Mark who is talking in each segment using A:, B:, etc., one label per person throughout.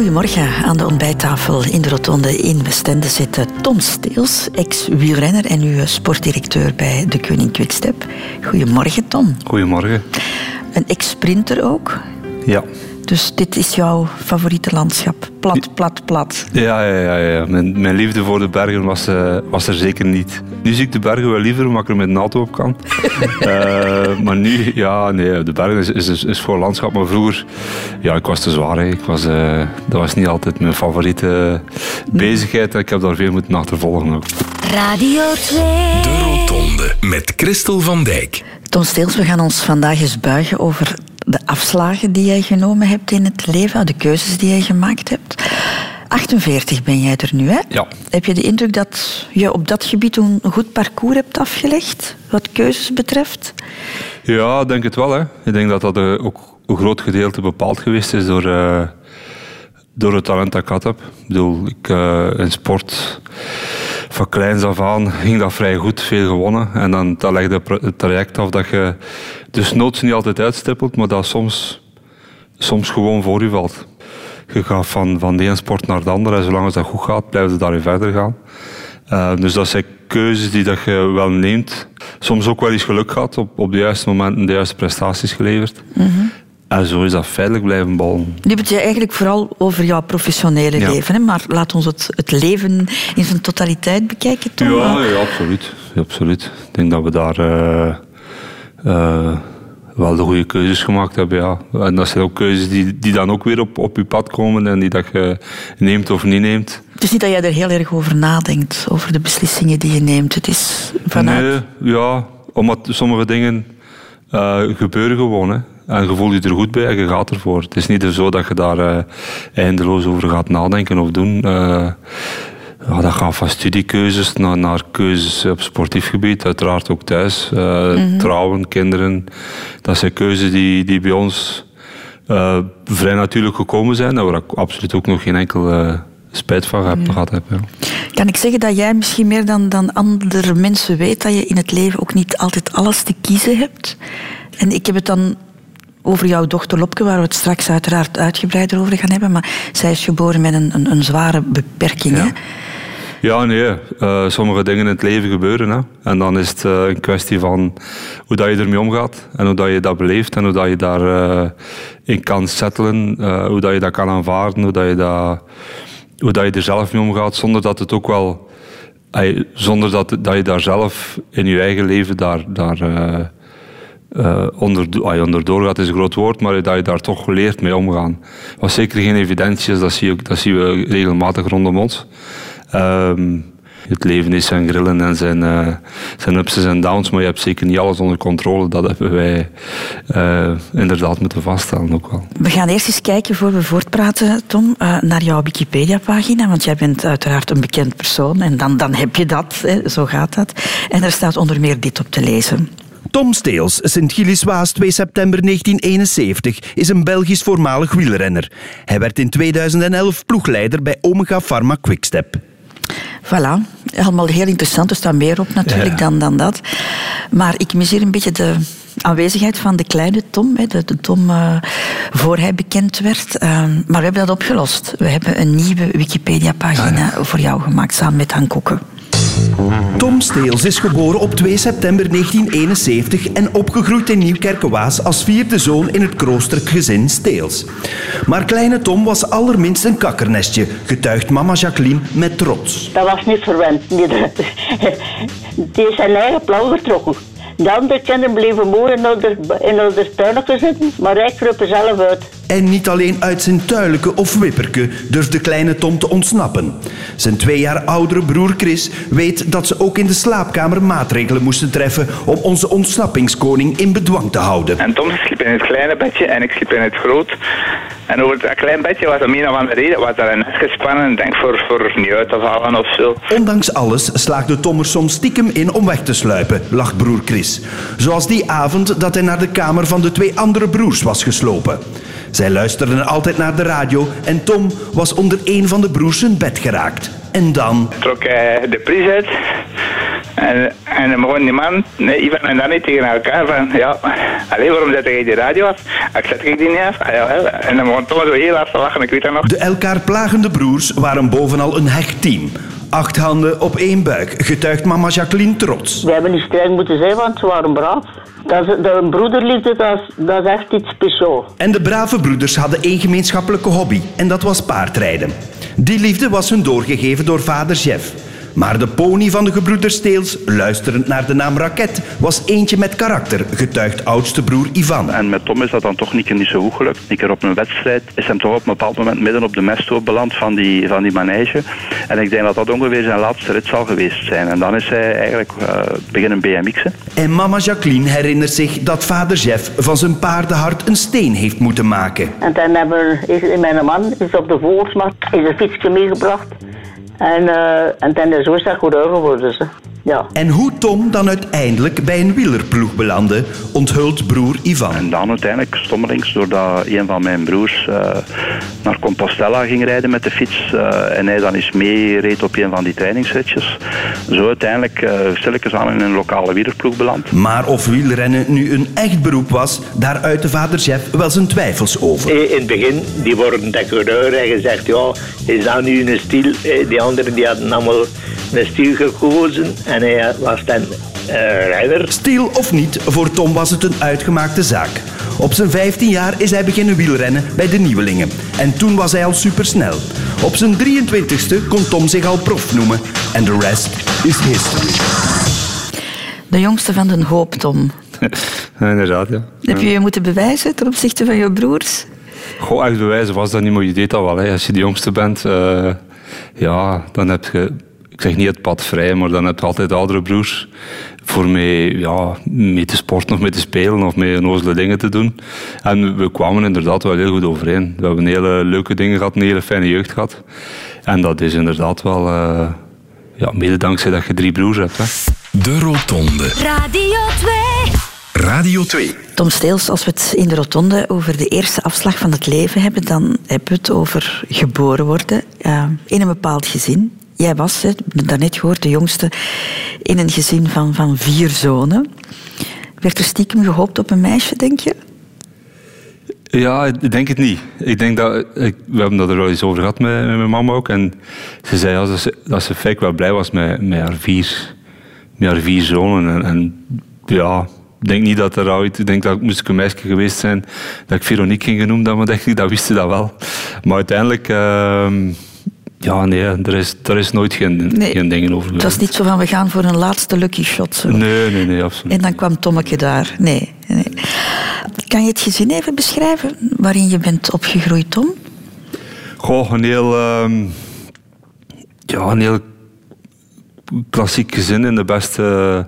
A: Goedemorgen. Aan de ontbijttafel in de Rotonde in Westende zit eh, Tom Steels, ex-wielrenner en nu sportdirecteur bij de Koning Quickstep. Goedemorgen, Tom.
B: Goedemorgen.
A: Een ex-sprinter ook.
B: Ja.
A: Dus dit is jouw favoriete landschap? Plat, plat, plat.
B: Ja, ja, ja. ja. Mijn, mijn liefde voor de bergen was, uh, was er zeker niet. Nu zie ik de bergen wel liever, omdat ik er met een auto op kan. uh, maar nu, ja, nee, de bergen is, is, is voor landschap. Maar vroeger, ja, ik was te zwaar. Hè. Ik was, uh, dat was niet altijd mijn favoriete bezigheid. Ik heb daar veel moeten achtervolgen ook.
C: Radio 2. De Rotonde met Christel van Dijk.
A: Tom Steels, we gaan ons vandaag eens buigen over de afslagen die jij genomen hebt in het leven, de keuzes die jij gemaakt hebt. 48 ben jij er nu, hè?
B: Ja.
A: Heb je de indruk dat je op dat gebied een goed parcours hebt afgelegd, wat keuzes betreft?
B: Ja, ik denk het wel. Hè. Ik denk dat dat ook een groot gedeelte bepaald geweest is door, uh, door het talent dat ik had heb. Ik bedoel, ik, uh, in sport van kleins af aan ging dat vrij goed, veel gewonnen. En dan dat legde het traject af dat je dus noods niet altijd uitstippelt, maar dat soms, soms gewoon voor je valt. Je gaat van, van de ene sport naar de andere en zolang dat goed gaat, blijf je daarin verder gaan. Uh, dus dat zijn keuzes die dat je wel neemt. Soms ook wel eens geluk gehad, op, op de juiste momenten de juiste prestaties geleverd. -hmm. En zo is dat feitelijk blijven ballen.
A: Nu heb je eigenlijk vooral over jouw professionele ja. leven. Hè? Maar laat ons het, het leven in zijn totaliteit bekijken, toch?
B: Ja, ja, absoluut. Ja, absoluut. Ik denk dat we daar uh, uh, wel de goede keuzes gemaakt hebben. Ja. En dat zijn ook keuzes die, die dan ook weer op, op je pad komen en die dat je neemt of niet neemt.
A: Het is niet dat jij er heel erg over nadenkt, over de beslissingen die je neemt. Het is vanuit...
B: Nee, ja, omdat sommige dingen uh, gebeuren gewoon. Hè. En je voelt je er goed bij en je gaat ervoor. Het is niet zo dat je daar uh, eindeloos over gaat nadenken of doen. Uh, ja, dat gaat van studiekeuzes naar, naar keuzes op sportief gebied, uiteraard ook thuis. Uh, mm -hmm. Trouwen, kinderen. Dat zijn keuzes die, die bij ons vrij natuurlijk gekomen zijn. En waar ik absoluut ook nog geen enkel spijt van heb, gehad heb. Ja.
A: Kan ik zeggen dat jij misschien meer dan, dan andere mensen weet dat je in het leven ook niet altijd alles te kiezen hebt? En ik heb het dan over jouw dochter Lopke, waar we het straks uiteraard uitgebreider over gaan hebben. Maar zij is geboren met een, een, een zware beperking.
B: Ja.
A: Hè?
B: Ja, nee. Uh, sommige dingen in het leven gebeuren. Hè. En dan is het uh, een kwestie van hoe dat je ermee omgaat. En hoe dat je dat beleeft. En hoe dat je daarin uh, in kan settelen. hoe dat je dat kan aanvaarden. Hoe dat je, dat, hoe dat je er zelf mee omgaat. Zonder dat het ook wel... zonder dat, dat je daar zelf in je eigen leven daar... daar uh, onder, onderdoor gaat is een groot woord, maar dat je daar toch leert mee omgaan. Wat zeker geen evidentie dat, dat zien we regelmatig rondom ons. Um, het leven is zijn grillen en zijn, uh, zijn ups en downs, maar je hebt zeker niet alles onder controle. Dat hebben wij uh, inderdaad moeten vaststellen ook wel.
A: We gaan eerst eens kijken, voor we voortpraten, Tom, naar jouw Wikipedia-pagina. Want jij bent uiteraard een bekend persoon en dan, dan heb je dat, hè, zo gaat dat. En er staat onder meer dit op te lezen.
D: Tom Steels, Sint-Gilles-Waas 2 september 1971, is een Belgisch voormalig wielrenner. Hij werd in 2011 ploegleider bij Omega Pharma Quickstep.
A: Voilà, allemaal heel interessant. Er staat meer op natuurlijk ja. dan, dan dat. Maar ik mis hier een beetje de aanwezigheid van de kleine Tom. Hè, de, de Tom uh, voor hij bekend werd. Uh, maar we hebben dat opgelost. We hebben een nieuwe Wikipedia-pagina ja, ja. voor jou gemaakt, samen met Han Koeken.
D: Tom Steels is geboren op 2 september 1971 en opgegroeid in Nieuwkerkenwaas als vierde zoon in het kroosterlijk gezin Steels. Maar kleine Tom was allerminst een kakkernestje, getuigt mama Jacqueline met trots.
E: Dat was niet verwend. Nee, die is zijn eigen plan vertrokken. De andere kinderen bleven mooi in hun, in zitten, maar hij kroop er zelf uit.
D: En niet alleen uit zijn tuileke of wipperke durft de kleine Tom te ontsnappen. Zijn twee jaar oudere broer Chris weet dat ze ook in de slaapkamer maatregelen moesten treffen om onze ontsnappingskoning in bedwang te houden.
F: En Tom sliep in het kleine bedje en ik sliep in het groot. En over dat klein bedje was er meer van de reden, was daar een net gespannen, denk voor, voor niet uit te vallen of zo.
D: Ondanks alles slaagde Tom er soms stiekem in om weg te sluipen, lacht broer Chris. Zoals die avond dat hij naar de kamer van de twee andere broers was geslopen. Zij luisterden altijd naar de radio en Tom was onder een van de broers zijn bed geraakt. En dan...
F: Trok hij de prijs uit En, en dan begon die man, nee, Ivan en Danny tegen elkaar van, ja, alleen waarom zet jij die radio af? Ik zet ik die niet af. Ah, en dan begon Thomas zo heel hard te lachen, ik weet dat nog.
D: De elkaar plagende broers waren bovenal een hecht team. Acht handen op één buik, getuigt mama Jacqueline trots.
E: We hebben niet streng moeten zijn, want ze waren braaf. Dat is, de broederliefde, dat is, dat echt iets speciaals.
D: En de brave broeders hadden één gemeenschappelijke hobby, en dat was paardrijden. Die liefde was hun doorgegeven door vader Jeff. Maar de pony van de gebroeders Steels, luisterend naar de naam Raket, was eentje met karakter, getuigt oudste broer Ivan.
G: En met Tom is dat dan toch niet, niet zo goed gelukt. Een keer op een wedstrijd is hem toch op een bepaald moment midden op de mesthoop beland van die, van die manege. En ik denk dat dat ongeveer zijn laatste rit zal geweest zijn. En dan is hij eigenlijk uh, beginnen BMX'en.
D: En mama Jacqueline herinnert zich dat vader Jeff van zijn paardenhart een steen heeft moeten maken.
E: En dan hebben we, mijn man is op de volksmarkt is een fietsje meegebracht. En, uh, en dan is zo goed geworden. Ze. Ja.
D: En hoe Tom dan uiteindelijk bij een wielerploeg belandde, onthult broer Ivan.
G: En dan uiteindelijk stommelings, doordat een van mijn broers uh, naar Compostela ging rijden met de fiets uh, en hij dan eens meereed op een van die trainingsritjes. Zo uiteindelijk uh, stilletjes aan in een lokale wielerploeg beland.
D: Maar of wielrennen nu een echt beroep was, daar uitte vader Jeff wel zijn twijfels over.
H: In het begin, die worden decoreur en gezegd, ja, is dat nu een stil? Die anderen die hadden allemaal een stil gekozen en hij was dan uh, rijder.
D: Stil of niet, voor Tom was het een uitgemaakte zaak. Op zijn 15 jaar is hij beginnen wielrennen bij de Nieuwelingen. En toen was hij al supersnel. Op zijn 23ste kon Tom zich al prof noemen. En de rest is history.
A: De jongste van de hoop, Tom.
B: Ja, inderdaad, ja.
A: Heb je je moeten bewijzen ten opzichte van je broers?
B: Goh, echt bewijzen was dat niet, maar je deed dat wel. Hè. Als je de jongste bent, uh, ja, dan heb je ik zeg niet het pad vrij, maar dan heb je altijd oudere broers voor mee, ja, mee te sporten of mee te spelen of mee onnozele dingen te doen. En we kwamen inderdaad wel heel goed overeen. We hebben hele leuke dingen gehad, een hele fijne jeugd gehad. En dat is inderdaad wel, uh, ja, mede dankzij dat je drie broers hebt. Hè.
C: De Rotonde.
I: Radio 2.
C: Radio 2.
A: Tom Steels, als we het in de rotonde over de eerste afslag van het leven hebben, dan hebben we het over geboren worden uh, in een bepaald gezin. Jij was, hè, daarnet gehoord, de jongste in een gezin van, van vier zonen. Werd er stiekem gehoopt op een meisje, denk je?
B: Ja, ik denk het niet. Ik denk dat, ik, we hebben dat er wel eens over gehad met, met mijn mama ook. En ze zei ja, dat ze, dat wel blij was met, met, haar, vier, met haar vier zonen. En, ja, ik denk niet dat er ooit, ik denk dat moest ik een meisje geweest zijn, dat ik Veronique ging genoemd denk ik, dat wist ze dat wel. Maar uiteindelijk, uh, ja, nee, er is, er is nooit geen,
A: Nee.
B: geen dingen over
A: Het was niet zo van we gaan voor een laatste lucky shot. Zo.
B: Nee, nee, nee, absoluut.
A: En dan kwam Tommeke daar. Nee, nee. Kan je het gezin even beschrijven waarin je bent opgegroeid, Tom?
B: Goh, een heel, ehm, ja, een heel klassiek gezin in de beste,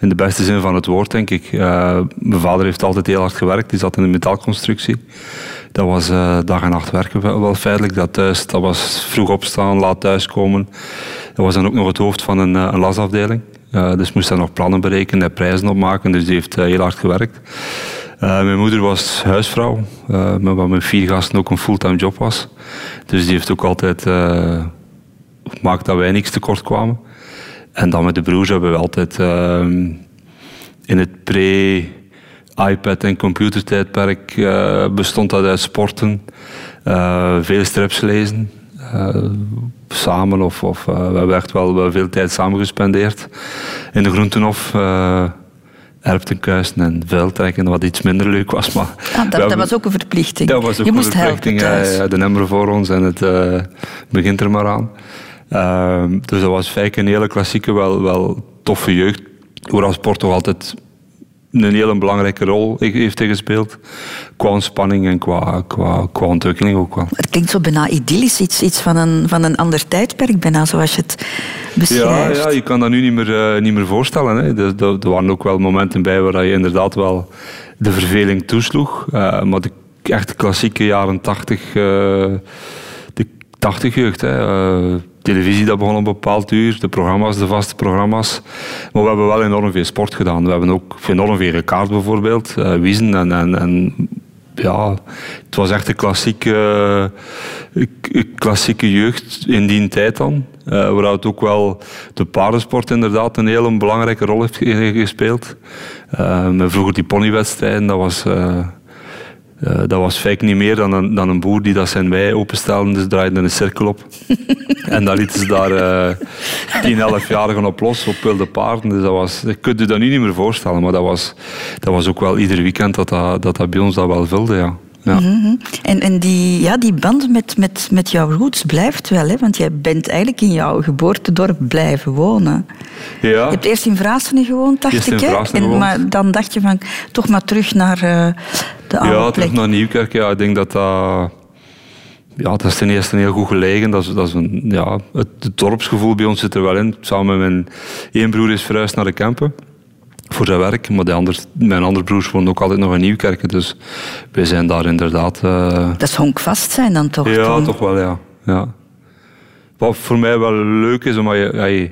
B: in de beste zin van het woord, denk ik. Eh, mijn vader heeft altijd heel hard gewerkt. Die zat in de metaalconstructie. Dat was eh, dag en nacht werken wel, feitelijk. Dat, thuis, dat was vroeg opstaan, laat thuiskomen. Dat was dan ook nog het hoofd van een, eh, een lasafdeling. Eh, dus moest hij nog plannen berekenen en prijzen opmaken. Dus die heeft heel hard gewerkt. Mijn moeder was huisvrouw, uh, maar wat met vier gasten ook een fulltime job was. Dus die heeft ook altijd uh, gemaakt dat wij niks tekort kwamen. En dan met de broers hebben we altijd uh, in het pre- iPad en computertijdperk uh, bestond dat uit sporten, uh, veel strips lezen, uh, samen of, of we hebben echt wel, wel veel tijd samen gespendeerd in de groentenhof erftenkuisen en vuiltrekken, wat iets minder leuk was. Maar
A: ah, dat, hebben, dat, was ook een verplichting.
B: Dat was ook
A: je
B: een
A: moest
B: verplichting.
A: helpen thuis.
B: Ja, de nummer voor ons en het uh, begint er maar aan. Uh, dus dat was feitelijk een hele klassieke, wel, wel toffe jeugd. Hoewel sport toch altijd een hele belangrijke rol heeft gespeeld. Qua ontspanning en qua, qua, qua ontwikkeling ook wel.
A: Het klinkt zo bijna idyllisch, iets, iets van, een, van een ander tijdperk, bijna zoals je het beschrijft.
B: Ja, ja je kan dat nu niet meer, uh, niet meer voorstellen. Hè. Er, er, er, waren ook wel momenten bij waar je inderdaad wel de verveling toesloeg. Uh, maar de echt klassieke jaren tachtig, uh, de tachtig jeugd. Hè. Televisie dat begon op een bepaald uur, de programma's, de vaste programma's. Maar we hebben wel enorm veel sport gedaan. We hebben ook enorm veel gekaart bijvoorbeeld, uh, wiezen en, en, en ja, het was echt een klassieke, eh, klassieke jeugd in die tijd dan. Uh, waar ook wel de paardensport inderdaad een hele belangrijke rol heeft gespeeld. Uh, vroeger die ponywedstrijden, dat was... dat was feit niet meer dan een, dan een boer die dat zijn wei openstelde. Dus draaide een cirkel op. en dan lieten ze daar uh, 10, 11 jarigen op los, op wilde paarden. Dus dat was, je kunt je dat nu niet meer voorstellen. Maar dat was, dat was ook wel ieder weekend dat dat, dat, dat bij ons dat wel vulde, ja. Ja.
A: Mhm. En, en die, ja, die band met, met, met jouw roots blijft wel, hè? want jij bent eigenlijk in jouw geboortedorp blijven wonen.
B: Ja.
A: Je hebt eerst in Vraassen gewoond, dacht
B: Eerst
A: ik. hè? En, maar dan dacht je van toch maar terug naar eh, de oude
B: Ja, terug naar Nieuwkerk. Ja, ik denk dat dat... Ja, dat is ten eerste heel goed gelegen. Dat is, dat is een, ja, het, het dorpsgevoel bij ons zit er wel in. Samen met mijn één broer is verhuisd naar de Kempen. Voor zijn werk. Maar de ander, mijn andere broers wonen ook altijd nog in Nieuwkerk. Dus wij zijn daar inderdaad... eh,
A: Dat is honkvast zijn dan toch?
B: ja, toch wel, ja. ja. Wat voor mij wel leuk is, omdat je... ja, je-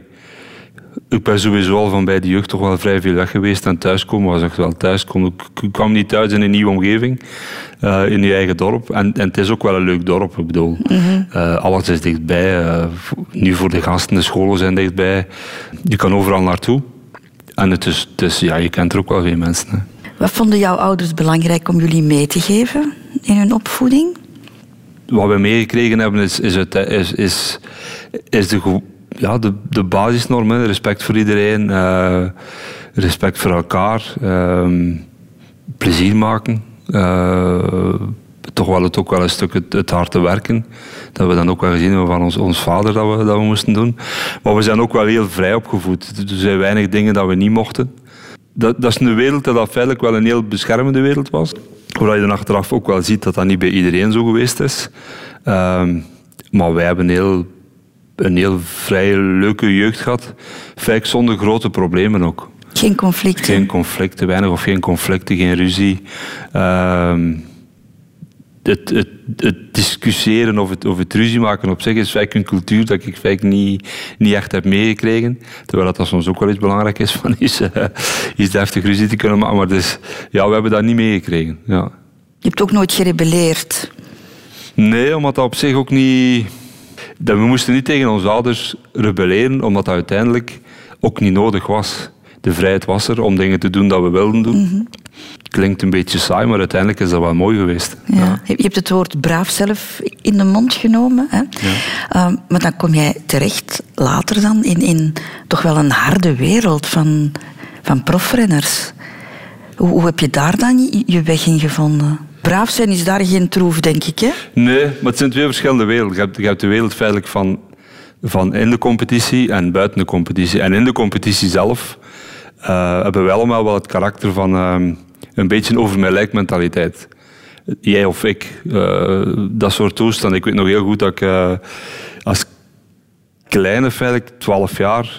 B: ik ben sowieso al van bij de jeugd toch wel vrij veel weg geweest. En thuiskomen was echt wel thuiskomen. Ik ik kwam niet thuis in een nieuwe omgeving. eh, in je eigen dorp. En, en het is ook wel een leuk dorp. Ik bedoel, eh, alles is dichtbij. eh, nu voor de gasten, de scholen zijn dichtbij. Je kan overal naartoe. En het is, het is, ja, je kent er ook wel veel mensen. Hè.
A: Wat vonden jouw ouders belangrijk om jullie mee te geven in hun opvoeding?
B: wat we meegekregen hebben is, is, het, is, is, is de, ja, de, de basisnormen. Respect voor iedereen, eh, respect voor elkaar, ehm, plezier maken. eh, toch wel het, ook wel een stuk het, het harde werken. Dat we dan ook wel gezien hebben van ons, ons vader dat we, dat we moesten doen. Maar we zijn ook wel heel vrij opgevoed. Er zijn weinig dingen dat we niet mochten. Dat, dat is een wereld dat feitelijk wel een heel beschermende wereld was. Hoewel je dan achteraf ook wel ziet dat dat niet bij iedereen zo geweest is. Ehm, maar wij hebben heel, een heel vrij leuke jeugd gehad. Feitelijk zonder grote problemen ook.
A: Geen conflicten?
B: Geen conflicten, weinig of geen conflicten, geen ruzie. Ehm, het, het, het discussiëren of het, of het ruzie maken op zich is feitelijk een cultuur dat ik feitelijk niet, niet echt heb meegekregen. Terwijl dat, dat soms ook wel iets belangrijk is van iets, eh, iets deftig ruzie te kunnen maken. Maar dus, ja, we hebben dat niet meegekregen. Ja.
A: Je hebt ook nooit gerebelleerd.
B: Nee, omdat dat op zich ook niet... Dat we moesten niet tegen onze ouders rebelleren, omdat dat uiteindelijk ook niet nodig was. De vrijheid was er om dingen te doen dat we wilden doen. Klinkt een beetje saai, maar uiteindelijk is dat wel mooi geweest.
A: Ja. Je hebt het woord braaf zelf in de mond genomen. Hè? Ehm, maar dan kom jij terecht later dan in, in toch wel een harde wereld van, van profrenners. Hoe, hoe heb je daar dan je weg in gevonden? Braaf zijn is daar geen troef, denk ik. Hè?
B: Nee, maar het zijn twee verschillende werelden. Je hebt, de wereld feitelijk van, van in de competitie en buiten de competitie. En in de competitie zelf eh, hebben wij allemaal wel het karakter van ehm, een beetje over mijn lijk mentaliteit. Jij of ik, eh, dat soort toestand. Ik weet nog heel goed dat ik eh, als kleine, feitelijk 12 jaar,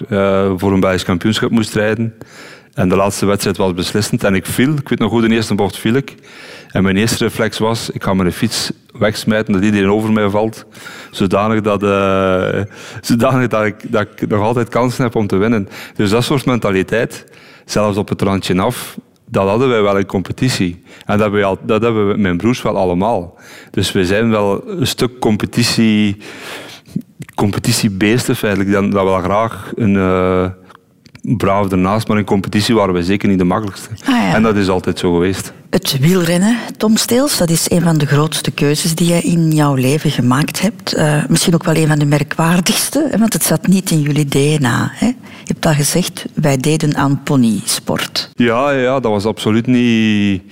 B: voor een Belgisch kampioenschap moest rijden. En de laatste wedstrijd was beslissend en ik viel. Ik weet nog goed, in de eerste bocht viel ik. En mijn eerste reflex was, ik ga mijn fiets wegsmijten, dat iedereen over mij valt. Zodanig dat, eh, zodanig dat, ik, dat ik nog altijd kansen heb om te winnen. Dus dat soort mentaliteit, zelfs op het randje af, dat hadden wij wel in competitie. En dat dat hebben we, mijn broers wel allemaal. Dus we zijn wel een stuk competitie competitiebeesten feitelijk, dat we wel graag een eh braaf ernaast, maar in competitie waren we zeker niet de makkelijkste.
A: Ah, ja.
B: En dat is altijd zo geweest.
A: Het wielrennen, Tom Steels, dat is een van de grootste keuzes die je in jouw leven gemaakt hebt. Eh, misschien ook wel een van de merkwaardigste, want het zat niet in jullie DNA. Hè? Je hebt al gezegd, wij deden aan ponysport.
B: Ja, ja, dat was absoluut niet,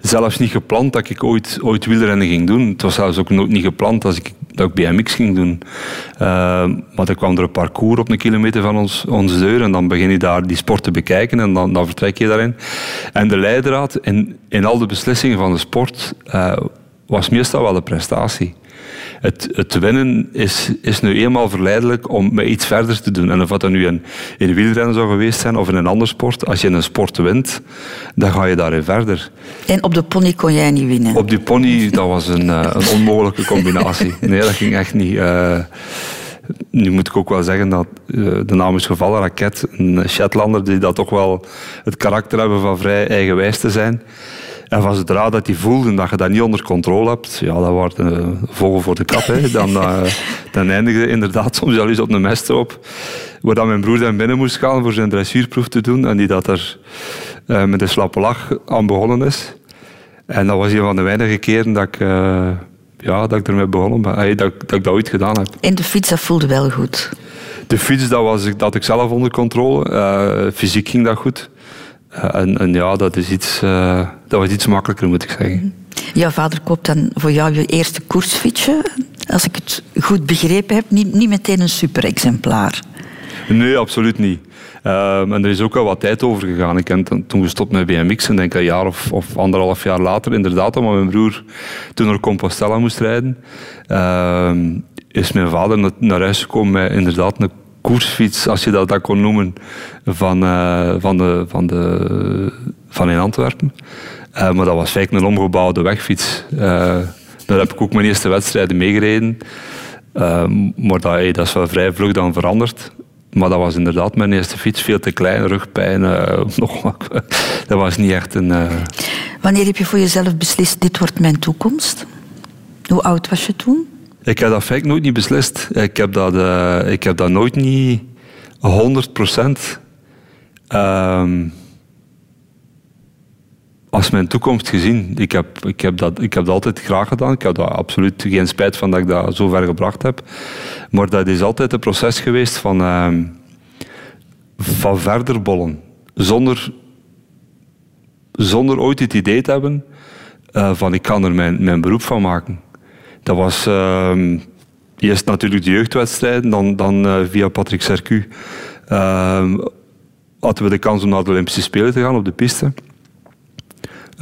B: zelfs niet gepland dat ik ooit, ooit wielrennen ging doen. Het was zelfs ook nooit niet gepland dat ik, dat ik BMX ging doen. Eh, maar dan kwam er een parcours op een kilometer van ons, onze deur en dan begin je daar die sport te bekijken en dan, dan vertrek je daarin. En de leidraad in, in al de beslissingen van de sport eh, was meestal wel de prestatie. Het, het winnen is, is nu eenmaal verleidelijk om met iets verder te doen. En of dat nu in, in wielrennen zou geweest zijn of in een andere sport, als je in een sport wint, dan ga je daarin verder.
A: En op de pony kon jij niet winnen.
B: Op die pony, dat was een, eh, een onmogelijke combinatie. Nee, dat ging echt niet. Eh, nu moet ik ook wel zeggen dat eh, de naam is gevallen, Raket, een Shetlander, die dat toch wel het karakter hebben van vrij eigenwijs te zijn. En van zodra dat die voelden dat je dat niet onder controle hebt, ja, dat wordt een vogel voor de kat. Hè. Dan, uh, dan eindigde inderdaad soms al eens op een meststroop. Waar dan mijn broer dan binnen moest gaan voor zijn dressuurproef te doen. En die dat er uh, met een slappe lach aan begonnen is. En dat was een van de weinige keren dat ik, uh, ja, dat ik ermee begonnen ben. Hey, dat, dat ik dat ooit gedaan heb.
A: En de fiets, dat voelde wel goed?
B: De fiets, dat, was, dat ik zelf onder controle. fysiek ging dat goed. En, en, ja, dat, is iets, uh, dat was iets makkelijker, moet ik zeggen.
A: Jouw vader koopt dan voor jou je eerste koersfietsje. Als ik het goed begrepen heb, niet, niet meteen een super-exemplaar.
B: Nee, absoluut niet. Um, en er is ook al wat tijd over gegaan. Ik ben toen gestopt met BMX'en, denk een jaar of, of, anderhalf jaar later, inderdaad, omdat mijn broer toen naar Compostela moest rijden, uh, is mijn vader naar huis gekomen met inderdaad een koersfiets, als je dat, dat kon noemen, van, uh, van, de, van, de, van in Antwerpen. Uh, maar dat was feitelijk een omgebouwde wegfiets. Uh, daar heb ik ook mijn eerste wedstrijden meegereden. maar dat, hey, dat is wel vrij vlug dan veranderd. Maar dat was inderdaad mijn eerste fiets. Veel te klein, rugpijn. nog, dat was niet echt een...
A: Wanneer heb je voor jezelf beslist, dit wordt mijn toekomst? Hoe oud was je toen?
B: Ik heb dat feit nooit niet beslist. Ik heb dat, uh, ik heb dat nooit niet 100 procent uh, als mijn toekomst gezien. Ik heb, ik, heb dat, ik heb dat altijd graag gedaan. Ik heb daar absoluut geen spijt van dat ik dat zo ver gebracht heb. Maar dat is altijd een proces geweest van, uh, van verder bollen. Zonder, zonder ooit het idee te hebben uh, van ik kan er mijn, mijn beroep van maken. Dat was uh, eerst natuurlijk de jeugdwedstrijden, dan, dan uh, via Patrick Sercu uh, hadden we de kans om naar de Olympische Spelen te gaan op de piste.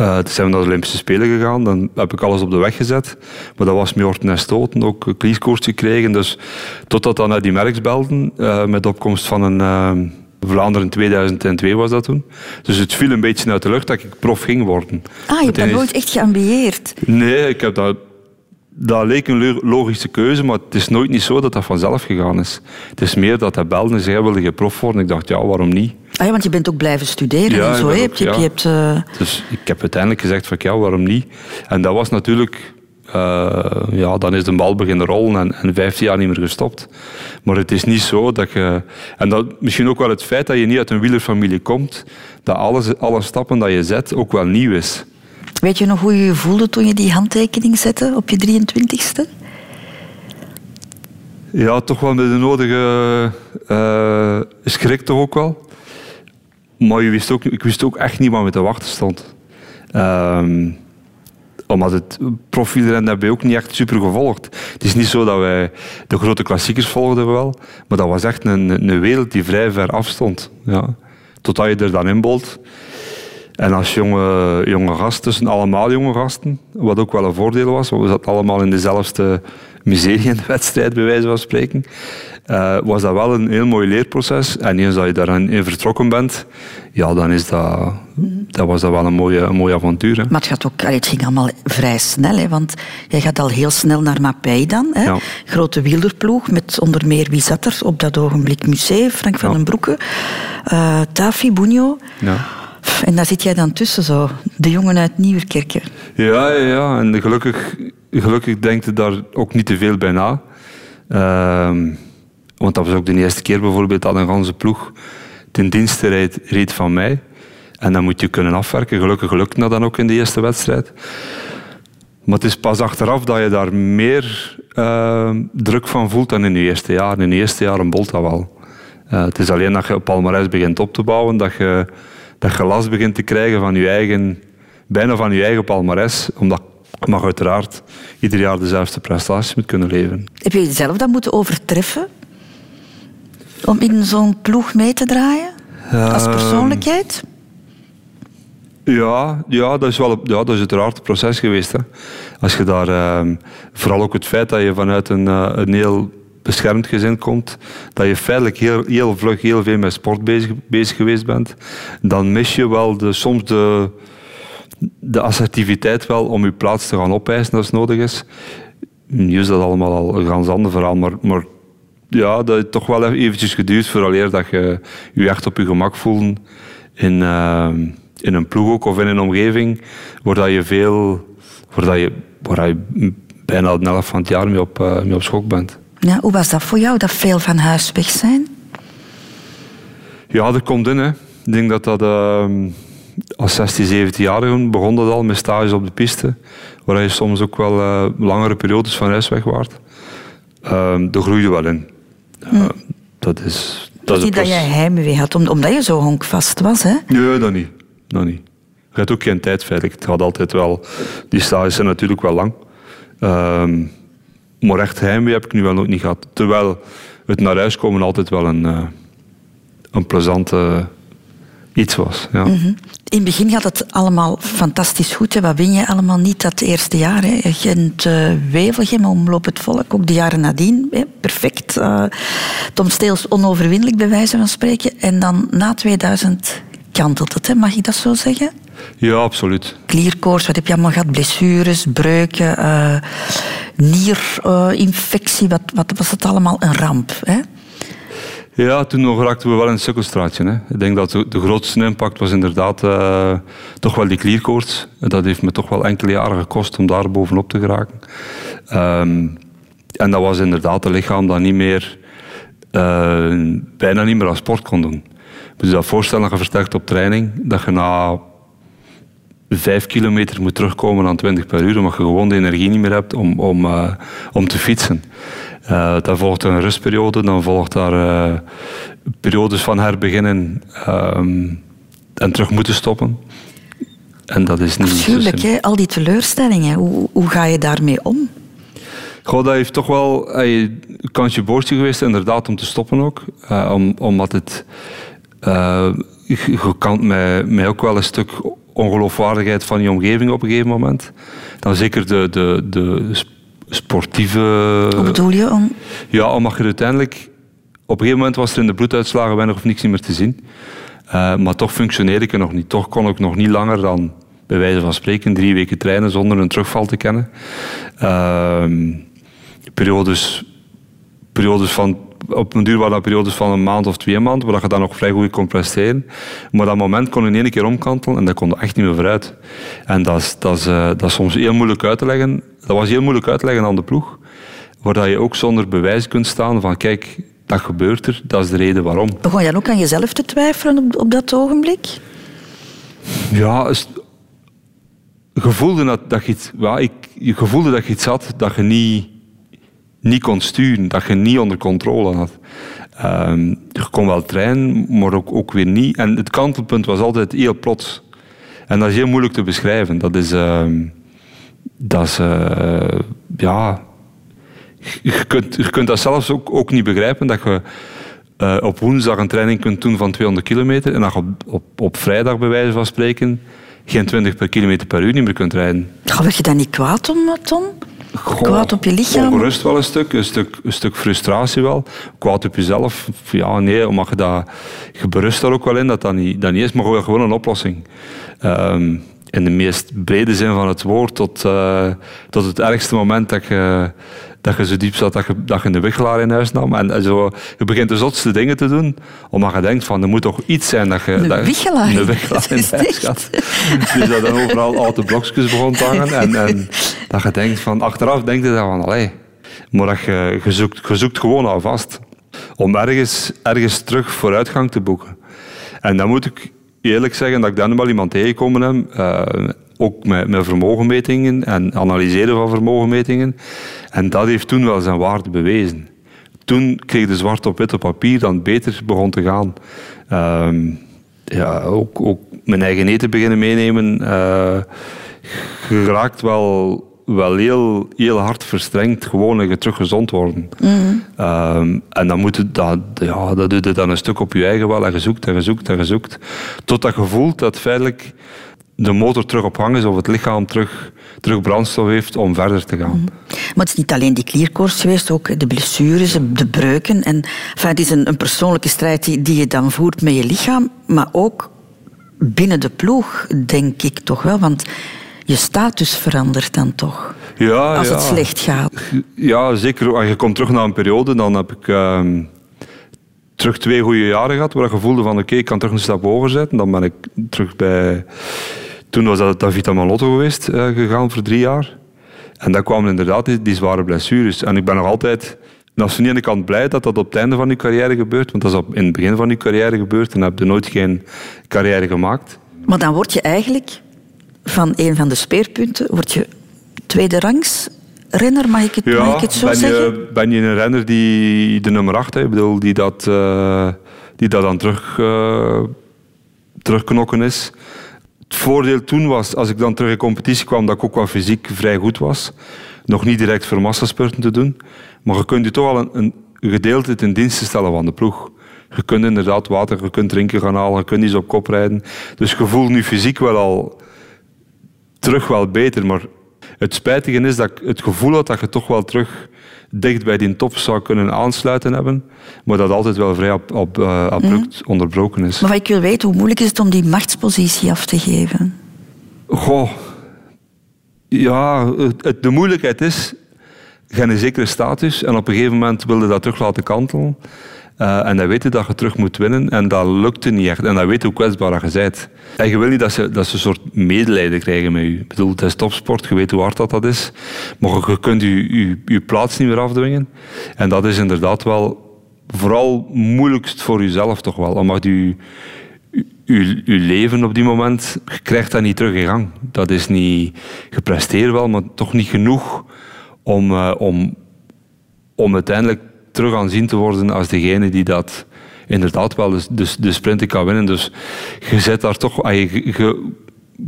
B: Uh, toen zijn we naar de Olympische Spelen gegaan. Dan heb ik alles op de weg gezet. Maar dat was met horten en stoten. Ook klieskoorts gekregen. Dus totdat dan naar die merks belden. Uh, met opkomst van een... Uh, Vlaanderen 2002 was dat toen. Dus het viel een beetje uit de lucht dat ik prof ging worden.
A: Ah, je hebt dat nooit echt geambieerd?
B: Nee, ik heb dat dat leek een logische keuze, maar het is nooit niet zo dat dat vanzelf gegaan is. Het is meer dat hij belde en zei, wilde je prof worden? Ik dacht, ja, waarom niet?
A: Ah ja, want je bent ook blijven studeren ja, en zo. Ook, je, ja. je hebt, uh...
B: Dus ik heb uiteindelijk gezegd van, ja, waarom niet? En dat was natuurlijk... Uh, ja, dan is de bal beginnen rollen en, en 15 jaar niet meer gestopt. Maar het is niet zo dat je... En dat, misschien ook wel het feit dat je niet uit een wielerfamilie komt, dat alles, alle stappen dat je zet ook wel nieuw is.
A: Weet je nog hoe je je voelde toen je die handtekening zette op je 23ste?
B: Ja, toch wel met de nodige uh, schrik toch ook wel. Maar je wist ook, ik wist ook echt niet wat me te wachten stond. Um, omdat het profielrennen hebben we ook niet echt super gevolgd. Het is niet zo dat wij de grote klassiekers volgden wel, maar dat was echt een, een wereld die vrij ver afstond. Ja. Totdat je er dan inbolt. En als jonge, jonge gast, tussen allemaal jonge gasten, wat ook wel een voordeel was, want we zaten allemaal in dezelfde miserie in de wedstrijd, bij wijze van spreken, uh, was dat wel een heel mooi leerproces. En eens dat je daarin vertrokken bent, ja, dan is dat, dat was dat wel een mooie, een mooie avontuur. Hè.
A: Maar het, gaat ook, het ging allemaal vrij snel, hè, want jij gaat al heel snel naar Mapei dan. Hè? Ja. Grote wielerploeg, met onder meer wie zat er op dat ogenblik? Museum, Frank van ja. den Broeke, uh, Tafi, Bunio. Ja. En daar zit jij dan tussen, zo. De jongen uit Nieuwerkerken.
B: Ja, ja, ja. En gelukkig, gelukkig denkt je daar ook niet te veel bij na. Uh, want dat was ook de eerste keer bijvoorbeeld dat een ganse ploeg ten dienste reed, reed van mij. En dan moet je kunnen afwerken. Gelukkig lukt dat dan ook in de eerste wedstrijd. Maar het is pas achteraf dat je daar meer uh, druk van voelt dan in je eerste jaar. In je eerste jaar een bolt dat wel. Uh, het is alleen dat je op palmarès begint op te bouwen, dat je dat je last begint te krijgen van je eigen, bijna van je eigen palmares, omdat je mag uiteraard ieder jaar dezelfde prestaties moet kunnen leveren.
A: Heb je jezelf dan moeten overtreffen om in zo'n ploeg mee te draaien? Als ehm, persoonlijkheid?
B: Ja, ja, dat is wel ja, dat is uiteraard een proces geweest. Hè. Als je daar, uh, vooral ook het feit dat je vanuit een, uh, een heel beschermd gezin komt, dat je feitelijk heel, heel vlug heel veel met sport bezig, bezig geweest bent, dan mis je wel de, soms de, de assertiviteit wel om je plaats te gaan opeisen als nodig is. Nu is dat allemaal al een ganz ander verhaal, maar, maar ja, dat heeft toch wel eventjes geduurd vooraleer dat je je echt op je gemak voelt in, uh, in een ploeg ook of in een omgeving waar dat je veel, waar dat je, waar bijna de helft van het jaar mee op, eh, mee op schok bent.
A: Ja, hoe was dat voor jou, dat veel van huis weg zijn?
B: Ja, dat komt in. Hè. Ik denk dat dat ehm, als 16, 17-jarige begon dat al met stages op de piste, waar je soms ook wel eh, langere periodes van huis weg waart. Ehm dat groeide wel in. Ja, dat is...
A: Dat
B: is
A: niet dat je heimwee had, om- omdat je zo honkvast was, hè?
B: Nee, dat niet. Dat niet. Je hebt ook geen tijd feitelijk. Het gaat altijd wel... Die stages zijn natuurlijk wel lang. Maar echt heimwee heb ik nu wel nog niet gehad. Terwijl het naar huis komen altijd wel een, eh, een plezante iets was. Ja.
A: Mhm. In het begin gaat het allemaal fantastisch goed. Hè. Wat win je allemaal niet dat eerste jaar? Hè? Gent, uh, Wevelgem, Omloop het Volk, ook de jaren nadien. Hè? Perfect. Eh, Tom Steels onoverwinnelijk, bij wijze van spreken. En dan na 2000 kantelt het, hè? mag ik dat zo zeggen?
B: Ja, absoluut.
A: Klierkoorts, wat heb je allemaal gehad? Blessures, breuken, eh, nierinfectie. Wat, wat was het allemaal? Een ramp, hè?
B: Ja, toen nog raakten we wel in het sukkelstraatje. Hè. Ik denk dat de, de grootste impact was inderdaad eh, toch wel die klierkoorts. Dat heeft me toch wel enkele jaren gekost om daar bovenop te geraken. Ehm, en dat was inderdaad een lichaam dat niet meer, eh, bijna niet meer aan sport kon doen. Moet je dat voorstellen dat je versterkt op training, dat je na vijf kilometer moet terugkomen aan 20 per uur, omdat je gewoon de energie niet meer hebt om, om, eh, om te fietsen. Uh, dan volgt een rustperiode, dan volgt daar uh, periodes van herbeginnen um, en terug moeten stoppen. En dat is niet
A: Natuurlijk, hè, al die teleurstellingen, hoe, hoe ga je daarmee om?
B: Goh, dat heeft toch wel een kansje boordje geweest, inderdaad, om te stoppen ook. Om, omdat het... Je kan mij, mij ook wel een stuk ongeloofwaardigheid van je omgeving op een gegeven moment. Dan zeker de, de, de sportieve...
A: Hoe bedoel je? Om...
B: Ja, omdat je uiteindelijk... Op een gegeven moment was er in de bloeduitslagen weinig of niks meer te zien. Uh, maar toch functioneerde ik er nog niet. Toch kon ik nog niet langer dan, bij wijze van spreken, drie weken trainen zonder een terugval te kennen. Uh, periodes, periodes van... Op een duur waren dat periodes van een maand of twee maanden, waar je dan nog vrij goed kon presteren. Maar dat moment kon in één keer omkantelen en dat kon er echt niet meer vooruit. En dat is, dat, is, uh, dat is soms heel moeilijk uit te leggen. Dat was heel moeilijk uit te leggen aan de ploeg. Waar je ook zonder bewijs kunt staan van kijk, dat gebeurt er, dat is de reden waarom.
A: Begon je dan ook aan jezelf te twijfelen op, op dat ogenblik?
B: Ja, je voelde dat, dat je, iets, ja, ik, je voelde dat je iets had dat je niet, niet kon sturen, dat je niet onder controle had. Um, je kon wel trainen, maar ook, ook weer niet. En het kantelpunt was altijd heel plots. En dat is heel moeilijk te beschrijven. Dat is... Uh, dat is... Uh, ja... Je kunt, je kunt dat zelfs ook, ook niet begrijpen, dat je uh, op woensdag een training kunt doen van 200 kilometer en dat op, op, op vrijdag, bij wijze van spreken, geen 20 per kilometer per uur niet meer kunt rijden.
A: Ga je dan niet kwaad om, Tom? Goh, kwaad op je lichaam?
B: Ongerust wel een stuk, een stuk, een stuk frustratie wel. Kwaad op jezelf, ja nee, omdat je dat... Je berust daar ook wel in dat dat niet, dat niet is, maar gewoon een oplossing. Um, in de meest brede zin van het woord, tot, uh, tot het ergste moment dat je, dat je zo diep zat dat je, dat je een wiggelaar in huis nam. En, en zo, je begint de zotste dingen te doen, omdat je denkt van, er moet toch iets zijn dat je...
A: Een wiggelaar?
B: Een wiggelaar in huis gaat. Dus dat dan overal oude blokjes begon te hangen. En, en dat je denkt van, achteraf denk je dan van, allee. Maar dat je, je, zoekt, je zoekt gewoon al vast. Om ergens, ergens terug vooruitgang te boeken. En dan moet ik eerlijk zeggen dat ik dan wel iemand tegengekomen heb. Uh, ook met, met vermogenmetingen en analyseren van vermogenmetingen. En dat heeft toen wel zijn waarde bewezen. Toen kreeg de zwart op wit op papier dat het beter begon te gaan. Uh, ja, ook, ook, mijn eigen eten beginnen meenemen. Uh, je raakt wel, wel heel, heel hard verstrengd gewoon en je terug gezond worden.
A: Mhm.
B: Mm -hmm. en dan moet het, dat, ja, dat doe je dan een stuk op je eigen wel en je zoekt en je zoekt en je zoekt. Totdat je voelt dat feitelijk de motor terug op gang is of het lichaam terug, terug brandstof heeft om verder te gaan.
A: -hmm. Maar het is niet alleen die klierkoorts geweest, ook de blessures, de breuken. En, enfin, het is een, een persoonlijke strijd die, die je dan voert met je lichaam, maar ook binnen de ploeg, denk ik toch wel. Want je status verandert dan toch?
B: Ja,
A: als
B: ja.
A: het slecht gaat.
B: Ja, zeker. Als je komt terug naar een periode, dan heb ik... Uh, terug twee goede jaren gehad, waar ik voelde van oké, ik kan terug een stap hoger zetten. Dan ben ik terug bij... Toen was dat Davita Malotto geweest, uh, gegaan voor drie jaar. En dan kwamen inderdaad die, die, zware blessures. En ik ben nog altijd... Aan de ene kant blij dat dat op het einde van je carrière gebeurt, want dat is op, in het begin van je carrière gebeurd en heb je nooit geen carrière gemaakt.
A: Maar dan word je eigenlijk van een van de speerpunten, word je tweede rangs renner, mag ik het,
B: ja,
A: mag ik het zo
B: ben
A: zeggen?
B: Je, ben je een renner die de nummer 8, ik bedoel, die, dat, uh, die dat dan terug, uh, terugknokken is. Het voordeel toen was, als ik dan terug in competitie kwam, dat ik ook wel fysiek vrij goed was. Nog niet direct voor massaspurten te doen. Maar je kunt je toch al een, een gedeelte ten dienste stellen van de ploeg. Je kunt inderdaad water, je kunt drinken gaan halen, je kunt iets op kop rijden. Dus je voelt nu fysiek wel al terug wel beter. Maar het spijtige is dat ik het gevoel had dat je toch wel terug dicht bij die top zou kunnen aansluiten hebben, maar dat altijd wel vrij uh, abrupt mm. onderbroken is.
A: Maar wat ik wil weten, hoe moeilijk is het om die machtspositie af te geven?
B: Goh, ja, het, de moeilijkheid is, je hebt een zekere status en op een gegeven moment wilde dat terug laten kantelen. Uh, en dan weet je dat je terug moet winnen en dat lukte niet echt. En dan weet hoe kwetsbaar je bent. En je wil niet dat ze, dat een soort medelijden krijgen met je. Ik bedoel, het is topsport, je weet hoe hard dat, dat is. Maar je kunt je, plaats niet meer afdwingen. En dat is inderdaad wel vooral moeilijkst voor jezelf toch wel. Omdat je, je, je leven op die moment, je krijgt dat niet terug in gang. Dat is niet, gepresteerd wel, maar toch niet genoeg om, uh, om, om uiteindelijk terug aanzien te worden als degene die dat inderdaad wel de, de, sprinten kan winnen. Dus je zet daar toch, je, je,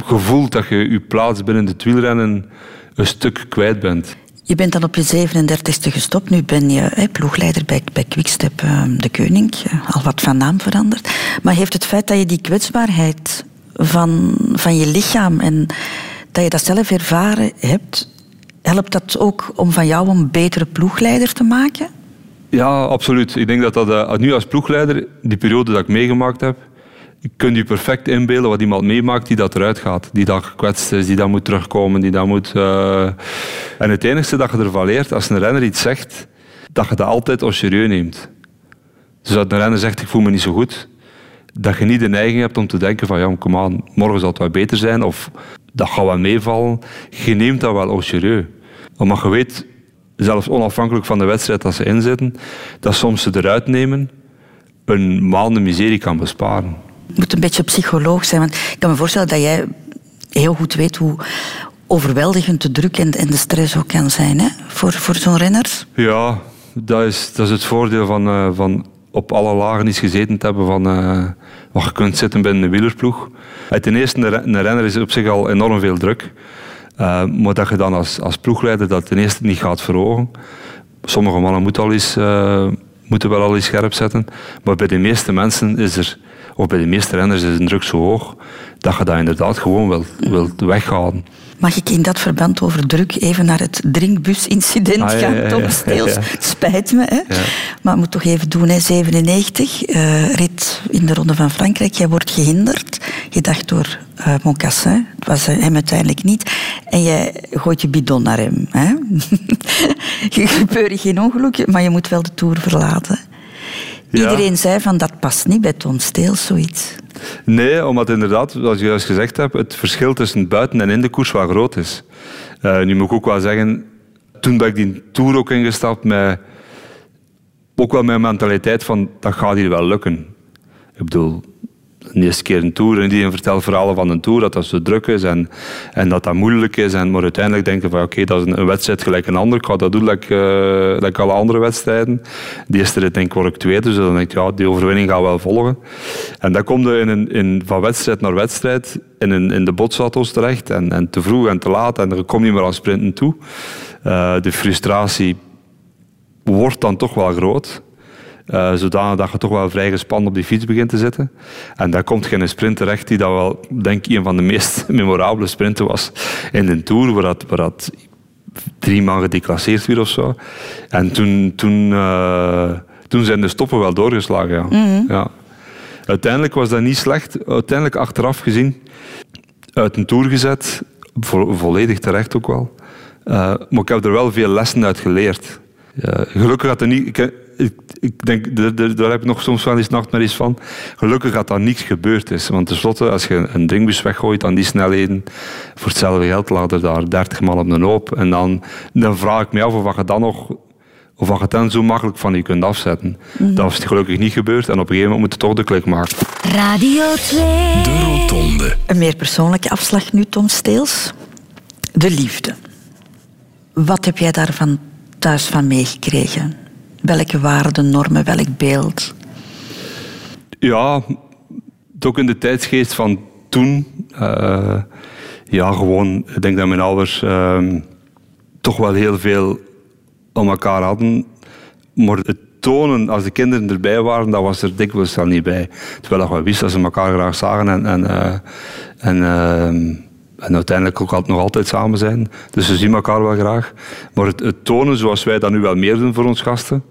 B: je voelt dat je je plaats binnen de wielrennen een stuk kwijt bent.
A: Je bent dan op je 37e gestopt. Nu ben je ploegleider bij, bij Quickstep uh, de Koning. Al wat van naam veranderd. Maar heeft het feit dat je die kwetsbaarheid van, van je lichaam en dat je dat zelf ervaren hebt, helpt dat ook om van jou een betere ploegleider te maken?
B: Ja, absoluut. Ik denk dat dat uh, nu als ploegleider, die periode dat ik meegemaakt heb, je kunt je perfect inbeelden wat iemand meemaakt die dat eruit gaat. Die dat gekwetst is, die dat moet terugkomen, die dat moet... Uh... En het enige dat je ervan leert, als een renner iets zegt, dat je dat altijd als serieus neemt. Dus als een renner zegt, ik voel me niet zo goed, dat je niet de neiging hebt om te denken van, ja, kom aan, morgen zal het wel beter zijn, of dat gaat wel meevallen. Je neemt dat wel als serieus. Omdat je weet, zelfs onafhankelijk van de wedstrijd dat ze inzetten, dat soms ze eruit nemen een maanden miserie kan besparen.
A: Je moet een beetje psycholoog zijn, want ik kan me voorstellen dat jij heel goed weet hoe overweldigend de druk en, de stress ook kan zijn hè? voor, voor zo'n renner.
B: Ja, dat is, dat is het voordeel van, uh, van op alle lagen iets gezeten te hebben van uh, wat je kunt zitten binnen een wielerploeg. Ten eerste, een renner is op zich al enorm veel druk. Uh, maar dat je dan als, als ploegleider dat ten eerste niet gaat verhogen. Sommige mannen moeten, al eens, uh, moeten wel al eens scherp zetten. Maar bij de meeste mensen is er, of bij de meeste renners is de druk zo hoog dat je dat inderdaad gewoon wilt, wilt weghalen.
A: Mag ik in dat verband over druk even naar het drinkbusincident ah, gaan, Tom Steels? Spijt me, hè? maar moet toch even doen, hè? 97, uh, eh, rit in de Ronde van Frankrijk. Jij wordt gehinderd, je dacht door uh, Moncassin. Het was uh, hem uiteindelijk niet. En jij gooit je bidon naar hem. Hè? je gebeurt geen ongeluk, maar je moet wel de Tour verlaten. Iedereen zei van dat past niet bij Tom Steels, zoiets.
B: Nee, omdat inderdaad, zoals je juist gezegd hebt, het verschil tussen buiten en in de koers wel groot is. Uh, nu moet ik ook wel zeggen, toen ben ik die Tour ook ingestapt met ook wel mijn mentaliteit van dat gaat hier wel lukken. Ik bedoel, de eerste keer een tour en die vertelt verhalen van een tour, dat dat zo druk is en, en dat dat moeilijk is. En, maar uiteindelijk denken van oké, dat is een, wedstrijd gelijk een ander. Ik ga dat doen uh, like alle andere wedstrijden. De eerste rit denk ik word ik tweede, dus dan denk ik ja, die overwinning gaat wel volgen. En dan kom je in, in, van wedstrijd naar wedstrijd in, in, in de botsauto's terecht en, en te vroeg en te laat en er komt niet meer aan sprinten toe. Uh, de frustratie wordt dan toch wel groot. Uh, zodanig dat je toch wel vrij gespannen op die fiets begint te zitten. En daar komt geen sprint terecht die dat wel, denk ik, een van de meest memorabele sprinten was in de Tour, waar dat, waar dat drie man gedeclasseerd werd of zo. En toen, toen, uh, toen zijn de stoppen wel doorgeslagen. Ja. Mm ja. Uiteindelijk was dat niet slecht. Uiteindelijk achteraf gezien uit een Tour gezet. Vo volledig terecht ook wel. Uh, maar ik heb er wel veel lessen uit geleerd. gelukkig had er niet ik, ik denk, daar- heb ik nog soms wel eens nachtmerries van. Gelukkig dat daar niets gebeurd is. Want tenslotte, als je een drinkbus weggooit aan die snelheden, voor hetzelfde geld laat er daar 30 man op een hoop. En dan, dan vraag ik me af of wat je dan nog of wat je het dan zo makkelijk van je kunt afzetten. Dat is gelukkig niet gebeurd en op een gegeven moment moet je toch de klik maken.
I: Radio 2.
C: De Rotonde.
A: Een meer persoonlijke afslag nu, Tom Steels. De liefde. Wat heb jij daarvan thuis van meegekregen? Welke waarden, normen, welk beeld?
B: Ja, ook in de tijdsgeest van toen. eh, ja, gewoon, ik denk dat mijn ouders ehm, toch wel heel veel om elkaar hadden. Maar het tonen, als de kinderen erbij waren, dat was er dikwijls al niet bij. Terwijl we wisten dat ze elkaar graag zagen en, en, eh, en, ehm, en uiteindelijk ook nog altijd samen zijn. Dus ze zien elkaar wel graag. Maar het, het tonen, zoals wij dat nu wel meer doen voor ons gasten,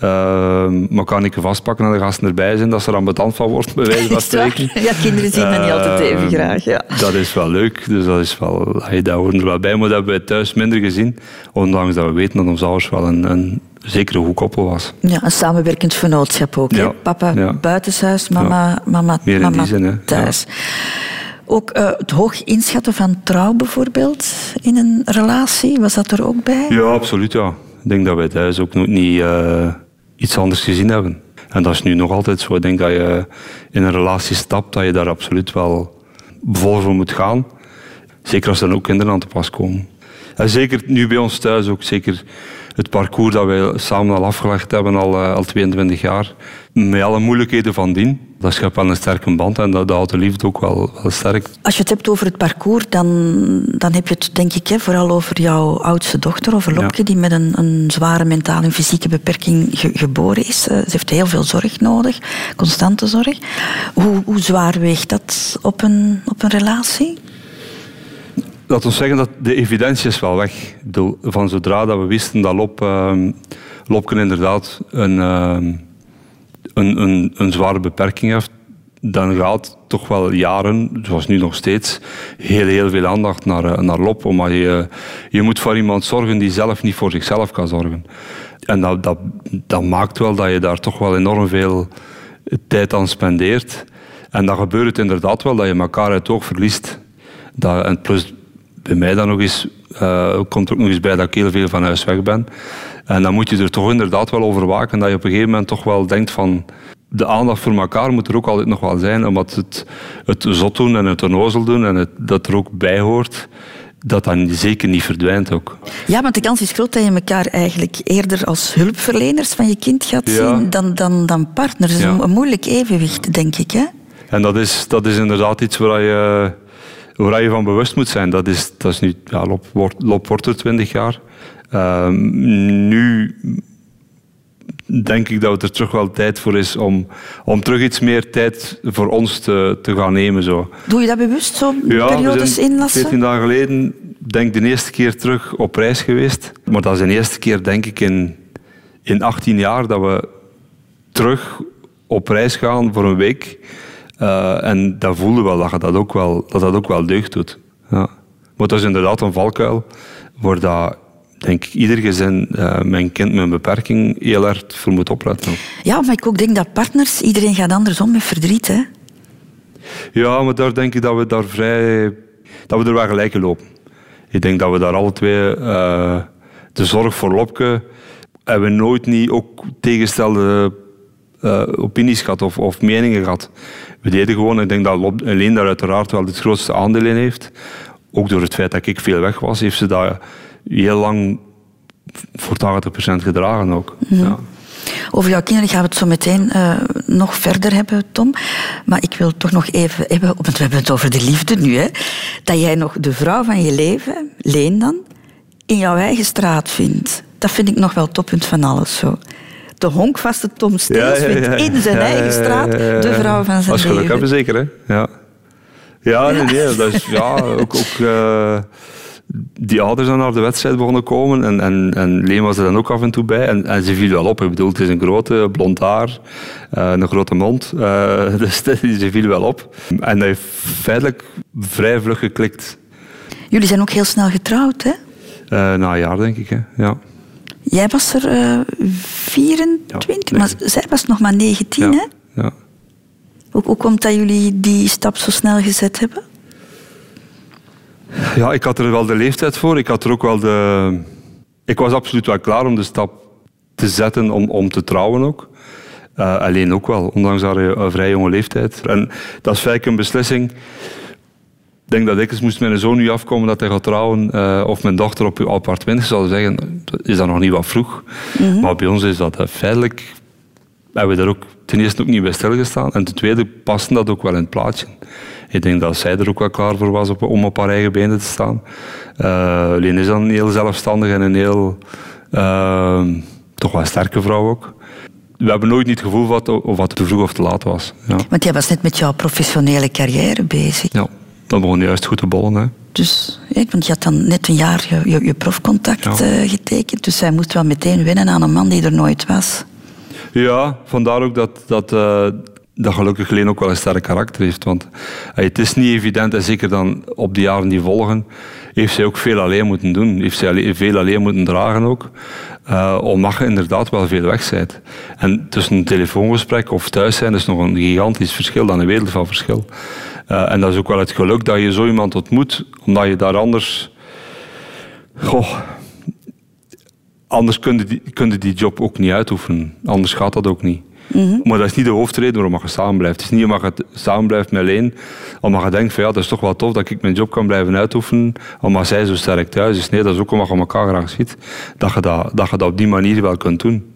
B: Ehm elkaar niet vastpakken en de gasten erbij zijn, dat ze er ambetant van wordt, bij wijze van spreken.
A: Ja, kinderen zien dat niet altijd even
B: Ehm,
A: graag. Ja.
B: Dat is wel leuk, dus dat is wel, hey, dat hoort er wel bij, maar dat hebben wij thuis minder gezien. Ondanks dat we weten dat ons ouders wel een, een zekere goed koppel was.
A: Ja, een samenwerkend vernootschap ook.
B: Ja,
A: Papa
B: ja.
A: buitenshuis, mama, mama,
B: zin,
A: thuis. Ook eh, het hoog inschatten van trouw bijvoorbeeld in een relatie, was dat er ook bij?
B: Ja, absoluut, ja. Ik denk dat wij thuis ook nog niet eh, iets anders gezien hebben. En dat is nu nog altijd zo. Ik denk dat je in een relatie stapt, dat je daar absoluut wel vol voor moet gaan. Zeker als er ook kinderen aan te pas komen. En zeker nu bij ons thuis ook, zeker het parcours dat wij samen al afgelegd hebben, al, eh, al 22 jaar, met alle moeilijkheden van dien. Dat schept wel een sterke band en dat, dat houdt de liefde ook wel, wel sterk.
A: Als je het hebt over het parcours, dan, dan heb je het denk ik hè, vooral over jouw oudste dochter, over Lopke,
B: Ja.
A: die met een, een zware mentale en fysieke beperking ge- geboren is. Eh, ze heeft heel veel zorg nodig, constante zorg. Hoe, hoe zwaar weegt dat op een, op een relatie?
B: Laten we zeggen dat de evidentie is wel weg. Van zodra dat we wisten dat Lop, ehm, Lopken inderdaad een, ehm, een, een, een zware beperking heeft, dan gaat toch wel jaren, zoals nu nog steeds, heel, heel veel aandacht naar, eh, naar Lop. Omdat je, je moet voor iemand zorgen die zelf niet voor zichzelf kan zorgen. En dat, dat, dat maakt wel dat je daar toch wel enorm veel tijd aan spendeert. En dan gebeurt het inderdaad wel dat je elkaar uit het oog verliest. Dat, en plus bij mij dan nog eens, eh, komt er ook nog eens bij dat ik heel veel van huis weg ben. En dan moet je er toch inderdaad wel over waken dat je op een gegeven moment toch wel denkt van de aandacht voor elkaar moet er ook altijd nog wel zijn, omdat het, het zot doen en het onnozel doen en het, dat er ook bij hoort, dat dan zeker niet verdwijnt ook.
A: Ja, want de kans is groot dat je elkaar eigenlijk eerder als hulpverleners van je kind gaat
B: Ja.
A: zien dan, dan, dan partners. Dat is een moeilijk evenwicht, denk ik. Hè?
B: En dat is, dat is inderdaad iets waar je, waar je van bewust moet zijn. Dat is, dat is nu, ja, Lop, wordt, wordt er 20 jaar. Ehm, nu denk ik dat het er terug wel tijd voor is om, om terug iets meer tijd voor ons te, te gaan nemen. Zo.
A: Doe je dat bewust, zo
B: Ja,
A: periodes inlassen?
B: 14 dagen geleden, denk ik, de eerste keer terug op reis geweest. Maar dat is de eerste keer, denk ik, in, in 18 jaar dat we terug op reis gaan voor een week. Eh, en dat voelde wel dat je dat ook wel, dat dat ook wel deugd doet. Ja. Maar dat is inderdaad een valkuil waar dat, denk ik, ieder gezin eh, mijn kind met een beperking heel erg voor moet opletten.
A: Ja, maar ik ook denk dat partners, iedereen gaat anders om met verdriet. Hè?
B: Ja, maar daar denk ik dat we daar vrij... Dat we er wel gelijk in lopen. Ik denk dat we daar alle twee... eh, de zorg voor Lopke... hebben we nooit niet ook tegenstelde eh, opinies gehad of, of meningen gehad. We deden gewoon... Ik denk dat alleen daar uiteraard wel het grootste aandeel in heeft. Ook door het feit dat ik veel weg was, heeft ze dat heel lang voor 80% gedragen ook. Ja.
A: Over jouw kinderen gaan we het zo meteen eh, nog verder hebben, Tom. Maar ik wil toch nog even hebben, want we hebben het over de liefde nu, hè, dat jij nog de vrouw van je leven, Leen dan, in jouw eigen straat vindt. Dat vind ik nog wel toppunt van alles. Zo. De honkvaste Tom Steels vindt in zijn eigen straat de vrouw van zijn
B: Als geluk
A: leven.
B: hebben, zeker, hè? Ja. Ja, nee, nee, dat is, ja ook, ook eh, die ouders dan naar de wedstrijd begonnen komen en, en, en Leen was er dan ook af en toe bij en, en ze viel wel op. Ik bedoel, het is een grote, blond haar, eh, een grote mond, eh, dus ze viel wel op. En dat heeft feitelijk vrij vlug geklikt.
A: Jullie zijn ook heel snel getrouwd, hè?
B: Na een jaar, denk ik, hè? ja.
A: Jij was er eh, 24, maar zij was nog maar 19, hè?
B: Ja.
A: Hoe, hoe komt dat jullie die stap zo snel gezet hebben?
B: Ja, ik had er wel de leeftijd voor. Ik had er ook wel de... Ik was absoluut wel klaar om de stap te zetten om, om te trouwen ook. Eh, alleen ook wel, ondanks haar eh, vrij jonge leeftijd. En dat is feitelijk een beslissing. Ik denk dat ik eens moest mijn zoon nu afkomen dat hij gaat trouwen, eh, of mijn dochter op uw appartement, zou zeggen, is dat nog niet wat vroeg. Maar bij ons is dat eh, feitelijk, hebben we daar ook ten eerste ook niet bij stilgestaan. En ten tweede paste dat ook wel in het plaatje. Ik denk dat zij er ook wel klaar voor was op- om op haar eigen benen te staan. Eh alleen is dan heel zelfstandig en een heel, eh, toch wel sterke vrouw ook. We hebben nooit niet het gevoel gehad of het te vroeg of te laat was. Ja.
A: Want jij was net met jouw professionele carrière bezig.
B: Ja, dat begon juist goed te bollen. Hè.
A: Dus, want je had dan net een jaar je, je, je profcontact
B: Ja.
A: eh, getekend. Dus zij moest wel meteen wennen aan een man die er nooit was.
B: Ja, vandaar ook dat, dat, eh, dat gelukkig Leen ook wel een sterk karakter heeft. Want eh, het is niet evident, en zeker dan op de jaren die volgen, heeft zij ook veel alleen moeten doen. Heeft zij veel alleen moeten dragen ook. eh, omdat je inderdaad wel veel weg bent. En tussen een telefoongesprek of thuis zijn is nog een gigantisch verschil, dan een wereld van verschil. Eh, en dat is ook wel het geluk dat je zo iemand ontmoet, omdat je daar anders... Goh, anders kun je, die, kun je die job ook niet uitoefenen. Anders gaat dat ook niet. Maar dat is niet de hoofdreden waarom je samen blijft. Het is niet omdat je samen blijft met Leen, omdat je denkt van ja, dat is toch wel tof dat ik mijn job kan blijven uitoefenen, omdat zij zo sterk thuis is. Nee, dat is ook omdat je elkaar graag ziet, dat je dat, dat, je dat op die manier wel kunt doen.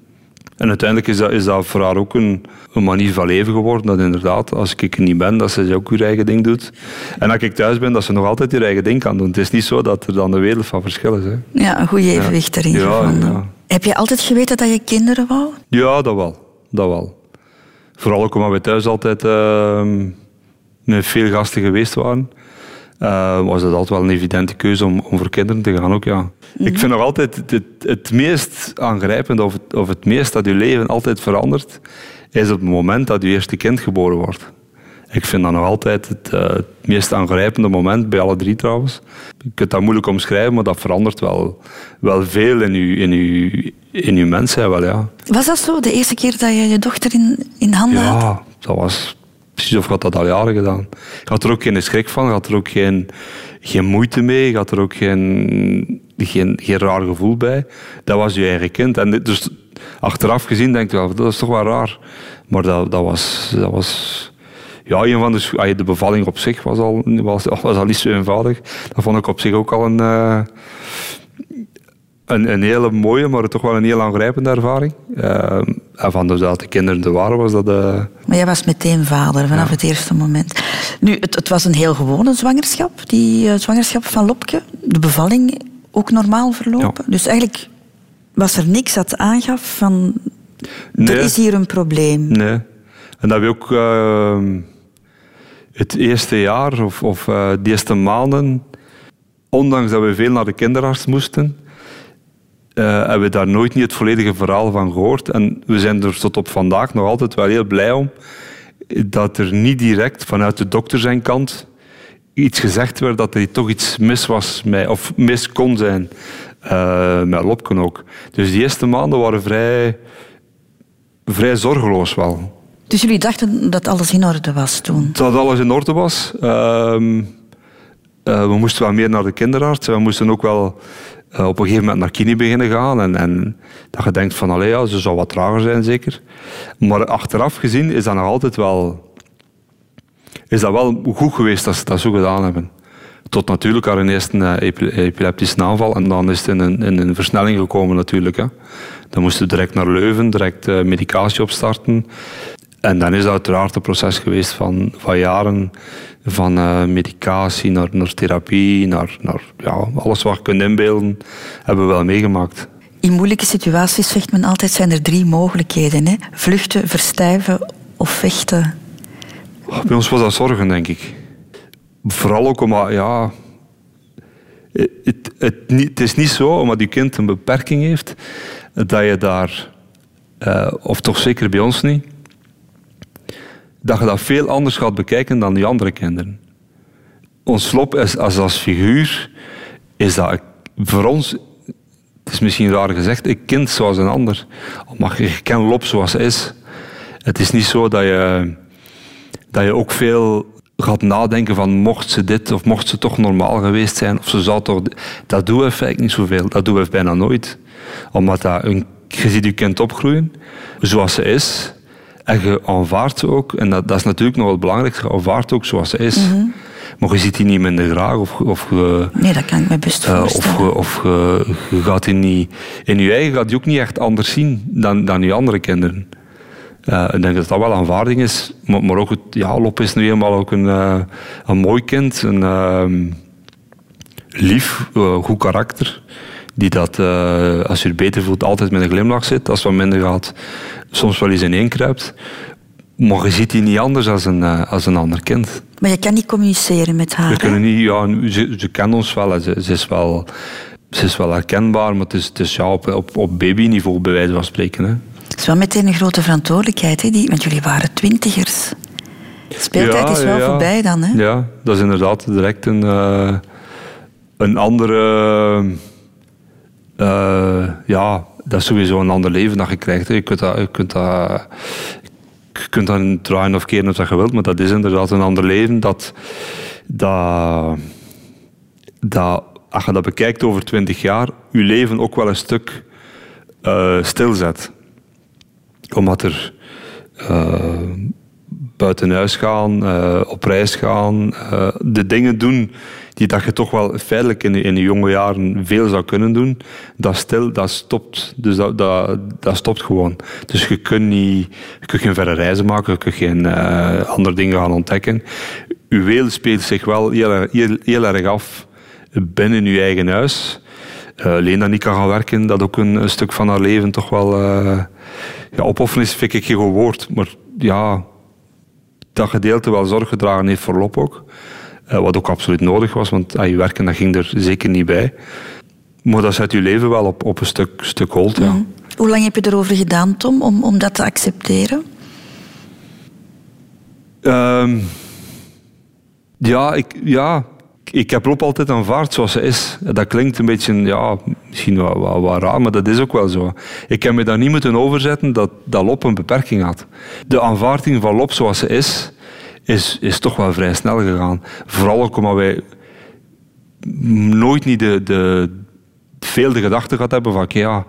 B: En uiteindelijk is dat, is dat voor haar ook een, een manier van leven geworden. Dat inderdaad, als ik er niet ben, dat ze ook haar eigen ding doet. En als ik thuis ben, dat ze nog altijd haar eigen ding kan doen. Het is niet zo dat er dan een wereld van verschil is. Hè.
A: Ja, een goede evenwicht erin
B: Ja,
A: gevonden.
B: ja.
A: Heb je altijd geweten dat je kinderen wou?
B: Ja, dat wel. Dat wel. Vooral ook omdat we thuis altijd ehm, met veel gasten geweest waren. Eh, was het altijd wel een evidente keuze om, om voor kinderen te gaan ook, ja. Ik vind nog altijd het, het, het meest aangrijpende of het, of het meest dat je leven altijd verandert, is op het moment dat je eerste kind geboren wordt. Ik vind dat nog altijd het, eh, het meest aangrijpende moment, bij alle drie trouwens. Je kunt dat moeilijk omschrijven, maar dat verandert wel, wel veel in je, in uw, in uw mens zijn wel, ja.
A: Was dat zo, de eerste keer dat je je dochter in, in handen had?
B: Ja, dat was precies of had dat al jaren gedaan. Ik had er ook geen schrik van, had er ook geen, geen moeite mee, ik had er ook geen, geen, raar gevoel bij. Dat was je eigen kind. En dus achteraf gezien denk ik, wel, dat is toch wel raar. Maar dat, dat was... Dat was ja, een van de, de bevalling op zich was al, was, was al niet zo eenvoudig. Dat vond ik op zich ook al een, eh, een, een hele mooie, maar toch wel een heel aangrijpende ervaring. Eh, en van dus de kinderen er waren, was dat... eh,
A: Maar jij was meteen vader vanaf het eerste moment. Nu, het, het was een heel gewone zwangerschap, die eh, zwangerschap van Lopke. De bevalling ook normaal verlopen. Dus eigenlijk was er niks dat aangaf van... Er is hier een probleem.
B: Nee. En dat we ook ehm, het eerste jaar of, of eh, de eerste maanden, ondanks dat we veel naar de kinderarts moesten, eh, hebben we daar nooit niet het volledige verhaal van gehoord. En we zijn er tot op vandaag nog altijd wel heel blij om dat er niet direct vanuit de dokter zijn kant iets gezegd werd dat er toch iets mis was, met, of mis kon zijn eh, met Lopken ook. Dus die eerste maanden waren vrij, vrij zorgeloos wel.
A: Dus jullie dachten dat alles in orde was toen?
B: Dat alles in orde was. Ehm, eh, we moesten wel meer naar de kinderarts. We moesten ook wel eh, op een gegeven moment naar kine beginnen gaan. En, en dat je denkt van, allee, ze zou wat trager zijn zeker. Maar achteraf gezien is dat nog altijd wel... Is dat wel goed geweest dat ze dat zo gedaan hebben. Tot natuurlijk haar eerste epi- epileptische aanval. En dan is het in een, in een versnelling gekomen natuurlijk. Hè. Dan moesten we direct naar Leuven, direct eh, medicatie opstarten. En dan is dat uiteraard een proces geweest van, van jaren. Van eh, medicatie naar, naar therapie, naar, naar ja, alles wat je kunt inbeelden, hebben we wel meegemaakt.
A: In moeilijke situaties zegt men altijd zijn er drie mogelijkheden. Hè? Vluchten, verstijven of vechten.
B: Bij ons was dat zorgen, denk ik. Vooral ook omdat, ja... Het, het, is niet zo, omdat je kind een beperking heeft, dat je daar, eh, of toch zeker bij ons niet, dat je dat veel anders gaat bekijken dan die andere kinderen. Ons Lop is, als, als figuur, is dat voor ons het is misschien raar gezegd, ik kind zoals een ander. Maar je ken Lop zoals ze is. Het is niet zo dat je, dat je ook veel gaat nadenken van mocht ze dit of mocht ze toch normaal geweest zijn of ze zou toch... Dat doen we eigenlijk niet zoveel. Dat doen we bijna nooit. Omdat dat een, je ziet je kind opgroeien zoals ze is en je aanvaardt ze ook. En dat, dat is natuurlijk nog wel belangrijk. Je aanvaardt ook zoals ze is. Maar je ziet die niet minder graag of, of.
A: Nee, dat kan ik me best
B: Eh,
A: voorstellen.
B: of je, of je, je gaat die niet... In je eigen gaat je ook niet echt anders zien dan, dan je andere kinderen. Eh, ik denk dat dat wel aanvaarding is. Maar, maar ook het... Ja, Lop is nu eenmaal ook een, eh, een mooi kind. Een ehm, lief, goed karakter. Die dat, eh, als je het beter voelt, altijd met een glimlach zit. Als het wat minder gaat, soms wel eens ineenkruipt. Maar je ziet die niet anders als een, eh, als een ander kind.
A: Maar je kan niet communiceren met haar.
B: We kunnen niet, ja, ze, ze kent ons wel, ze, ze, is wel. Ze is wel herkenbaar, maar het is, het is ja, op, op, op babyniveau, bij wijze van spreken. Hè.
A: Het is wel meteen een grote verantwoordelijkheid, hè, die, want jullie waren twintigers. Speeltijd
B: Ja,
A: is wel
B: ja,
A: voorbij dan, hè?
B: Ja, dat is inderdaad direct een, eh, een andere. Eh, ja, dat is sowieso een ander leven dat je krijgt. Je kunt dat, je kunt dat, je kunt draaien of keren als dat je wilt, maar dat is inderdaad een ander leven dat. dat, dat als je dat bekijkt over twintig jaar, je leven ook wel een stuk eh, stilzet. Omdat er eh, buiten huis gaan, op reis gaan, de dingen doen die dat je toch wel feitelijk in, in de jonge jaren veel zou kunnen doen, dat, stil, dat stopt. Dus dat, dat, stopt gewoon. Dus je kunt, niet, je kunt geen verre reizen maken, je kunt geen eh, andere dingen gaan ontdekken. Uw wereld speelt zich wel heel, heel, erg af binnen uw eigen huis. Eh Lena niet kan gaan werken, dat ook een, stuk van haar leven toch wel... eh ja, opofferen is, vind ik geen woord. Maar ja, dat gedeelte wel zorg gedragen heeft voor Lop ook. Eh, wat ook absoluut nodig was, want aan je werken dat ging er zeker niet bij. Maar dat zet je leven wel op, op een stuk, stuk hold, ja.
A: Hoe lang heb je erover gedaan, Tom, om, om dat te accepteren?
B: Ehm, ja, ik, ja, ik heb Lop altijd aanvaard zoals ze is. Dat klinkt een beetje, ja, misschien wat, wat raar, maar dat is ook wel zo. Ik heb me daar niet moeten overzetten dat, dat Lop een beperking had. De aanvaarding van Lop zoals ze is, is, is toch wel vrij snel gegaan. Vooral ook omdat wij nooit niet de, de, veel de gedachte gehad hebben van, ja,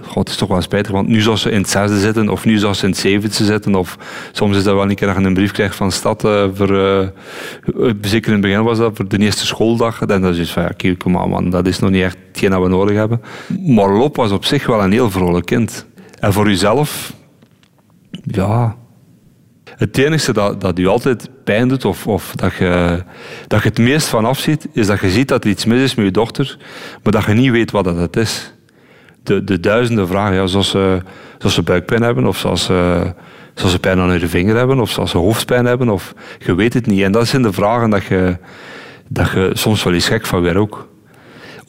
B: God, het is toch wel spijtig, want nu zou ze in het zesde zitten, of nu zou ze in het zevende zitten, of soms is dat wel een keer dat je een brief krijgt van stad, eh, voor, eh, eh, zeker in het begin was dat, voor de eerste schooldag, en dan is het van, ja, oké, kom maar man, dat is nog niet echt hetgeen dat we nodig hebben. Maar Lop was op zich wel een heel vrolijk kind. En voor uzelf, ja, het enige dat, dat u altijd pijn doet, of, of dat, je, dat je het meest van afziet, is dat je ziet dat er iets mis is met je dochter, maar dat je niet weet wat dat is. De, de duizenden vragen, zoals, ze, zoals ze buikpijn hebben, of zoals ze, zoals ze pijn aan hun vinger hebben, of zoals ze hoofdpijn hebben, of je weet het niet. En dat zijn de vragen dat je, dat je soms wel eens gek van weer ook.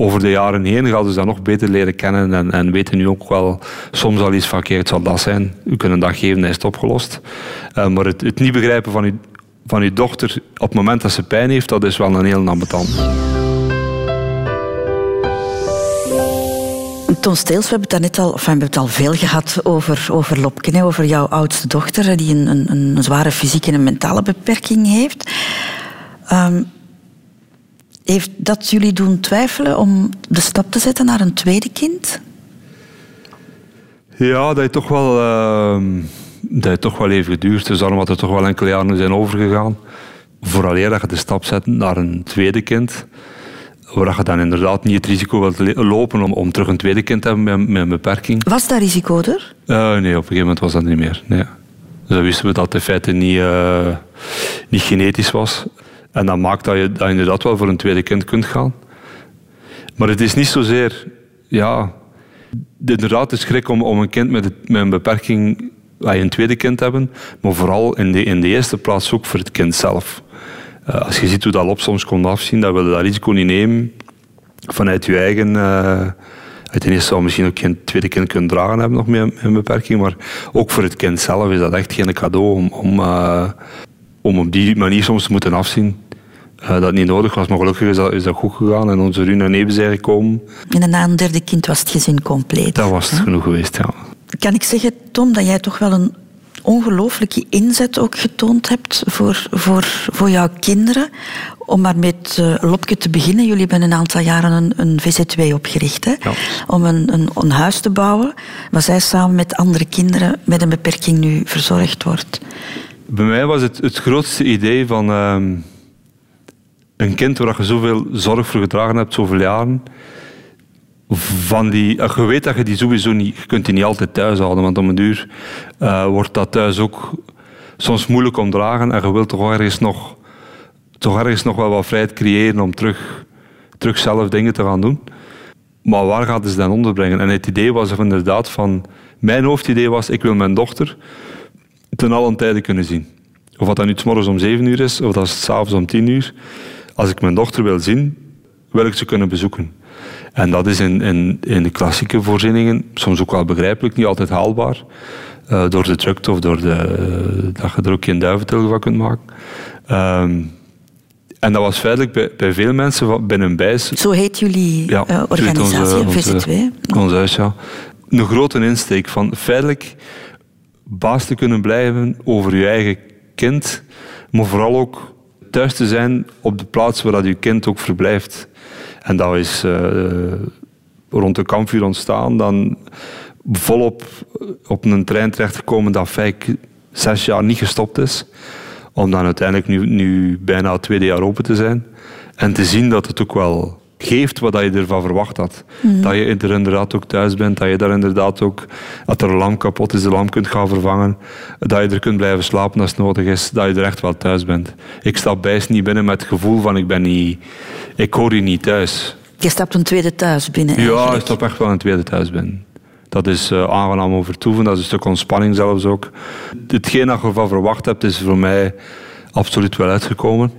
B: Over de jaren heen gaan ze dat nog beter leren kennen en, en weten nu ook wel soms al iets het zal dat zijn. U kunt een dag geven, is opgelost. Eh, maar het, het niet begrijpen van uw, van uw dochter op het moment dat ze pijn heeft, dat is wel een heel ambetant.
A: Tom Steels, we hebben het, daarnet al, enfin, we hebben het al veel gehad over, over Lopke, hè, over jouw oudste dochter, die een, een, een zware fysieke en mentale beperking heeft. Ehm, heeft dat jullie doen twijfelen om de stap te zetten naar een tweede kind?
B: Ja, dat heeft toch wel, ehm, dat heeft toch wel even geduurd. Dus daarom had er toch wel enkele jaren zijn overgegaan. Vooraleer dat je de stap zet naar een tweede kind. Waar je dan inderdaad niet het risico wilt lopen om, om terug een tweede kind te hebben met, met een beperking.
A: Was dat risico er?
B: Eh, nee, op een gegeven moment was dat niet meer. Nee. Dus dan wisten we dat het in feite niet, eh, niet genetisch was. En dat maakt dat je, dat je inderdaad wel voor een tweede kind kunt gaan. Maar het is niet zozeer... Ja, inderdaad de schrik om, om een kind met, een beperking... een tweede kind te hebben. Maar vooral in de, in de eerste plaats ook voor het kind zelf. Eh, als je ziet hoe dat op soms kon afzien, dan wil je dat risico niet nemen vanuit je eigen... eh, uit ten eerste zou misschien ook geen tweede kind kunnen dragen hebben nog met, met een beperking, maar ook voor het kind zelf is dat echt geen cadeau om, om, eh, om op die manier soms te moeten afzien eh, dat niet nodig was. Maar gelukkig is dat, is dat goed gegaan en onze Rune en zijn gekomen.
A: En na een derde kind was het gezin compleet.
B: Dat was het genoeg geweest, ja.
A: Kan ik zeggen, Tom, dat jij toch wel een ongelooflijke inzet ook getoond hebt voor, voor, voor jouw kinderen? Om maar met uh, Lopke te beginnen. Jullie hebben een aantal jaren een, een VZ2 opgericht. Hè?
B: Ja.
A: Om een, een, een huis te bouwen waar zij samen met andere kinderen met een beperking nu verzorgd wordt.
B: Bij mij was het het grootste idee van ehm, een kind waar je zoveel zorg voor gedragen hebt, zoveel jaren. Van die, eh, je weet dat je die sowieso niet, je kunt die niet altijd thuis houden, want om een uur eh, wordt dat thuis ook soms moeilijk om dragen en je wilt toch ergens nog, toch ergens nog wel wat vrijheid creëren om terug, terug zelf dingen te gaan doen. Maar waar gaat ze dan onderbrengen? En het idee was er inderdaad van, mijn hoofdidee was, ik wil mijn dochter ten allen tijde kunnen zien. Of dat nu 's morgens om 7 uur is, of dat is 's s'avonds om 10 uur. Als ik mijn dochter wil zien, wil ik ze kunnen bezoeken. En dat is in, in, in de klassieke voorzieningen soms ook wel begrijpelijk, niet altijd haalbaar. Uh, door de drukte of door de, uh, dat je er ook geen duiventil van kunt maken. Um, en dat was feitelijk bij, bij veel mensen binnen Bijs.
A: Zo heet jullie ja, uh, organisatie,
B: onze,
A: VZ2.
B: Ons huis, ja. Een grote insteek van feitelijk baas te kunnen blijven over je eigen kind, maar vooral ook thuis te zijn op de plaats waar dat je kind ook verblijft. En dat is uh, rond de kampvuur ontstaan, dan volop op een trein terechtgekomen dat Fijk zes jaar niet gestopt is, om dan uiteindelijk nu, nu bijna het tweede jaar open te zijn. En te zien dat het ook wel geeft wat je ervan verwacht had. Mm. Dat je er inderdaad ook thuis bent, dat je daar inderdaad ook, als er een lamp kapot is, de lamp kunt gaan vervangen, dat je er kunt blijven slapen als het nodig is, dat je er echt wel thuis bent. Ik stap bijst niet binnen met het gevoel van ik ben niet, ik hoor hier niet thuis.
A: Je stapt een tweede thuis binnen
B: eigenlijk. Ja, ik stap echt wel een tweede thuis binnen. Dat is uh, aangenaam om vertoeven, dat is een stuk ontspanning zelfs ook. Hetgeen dat je ervan verwacht hebt, is voor mij absoluut wel uitgekomen.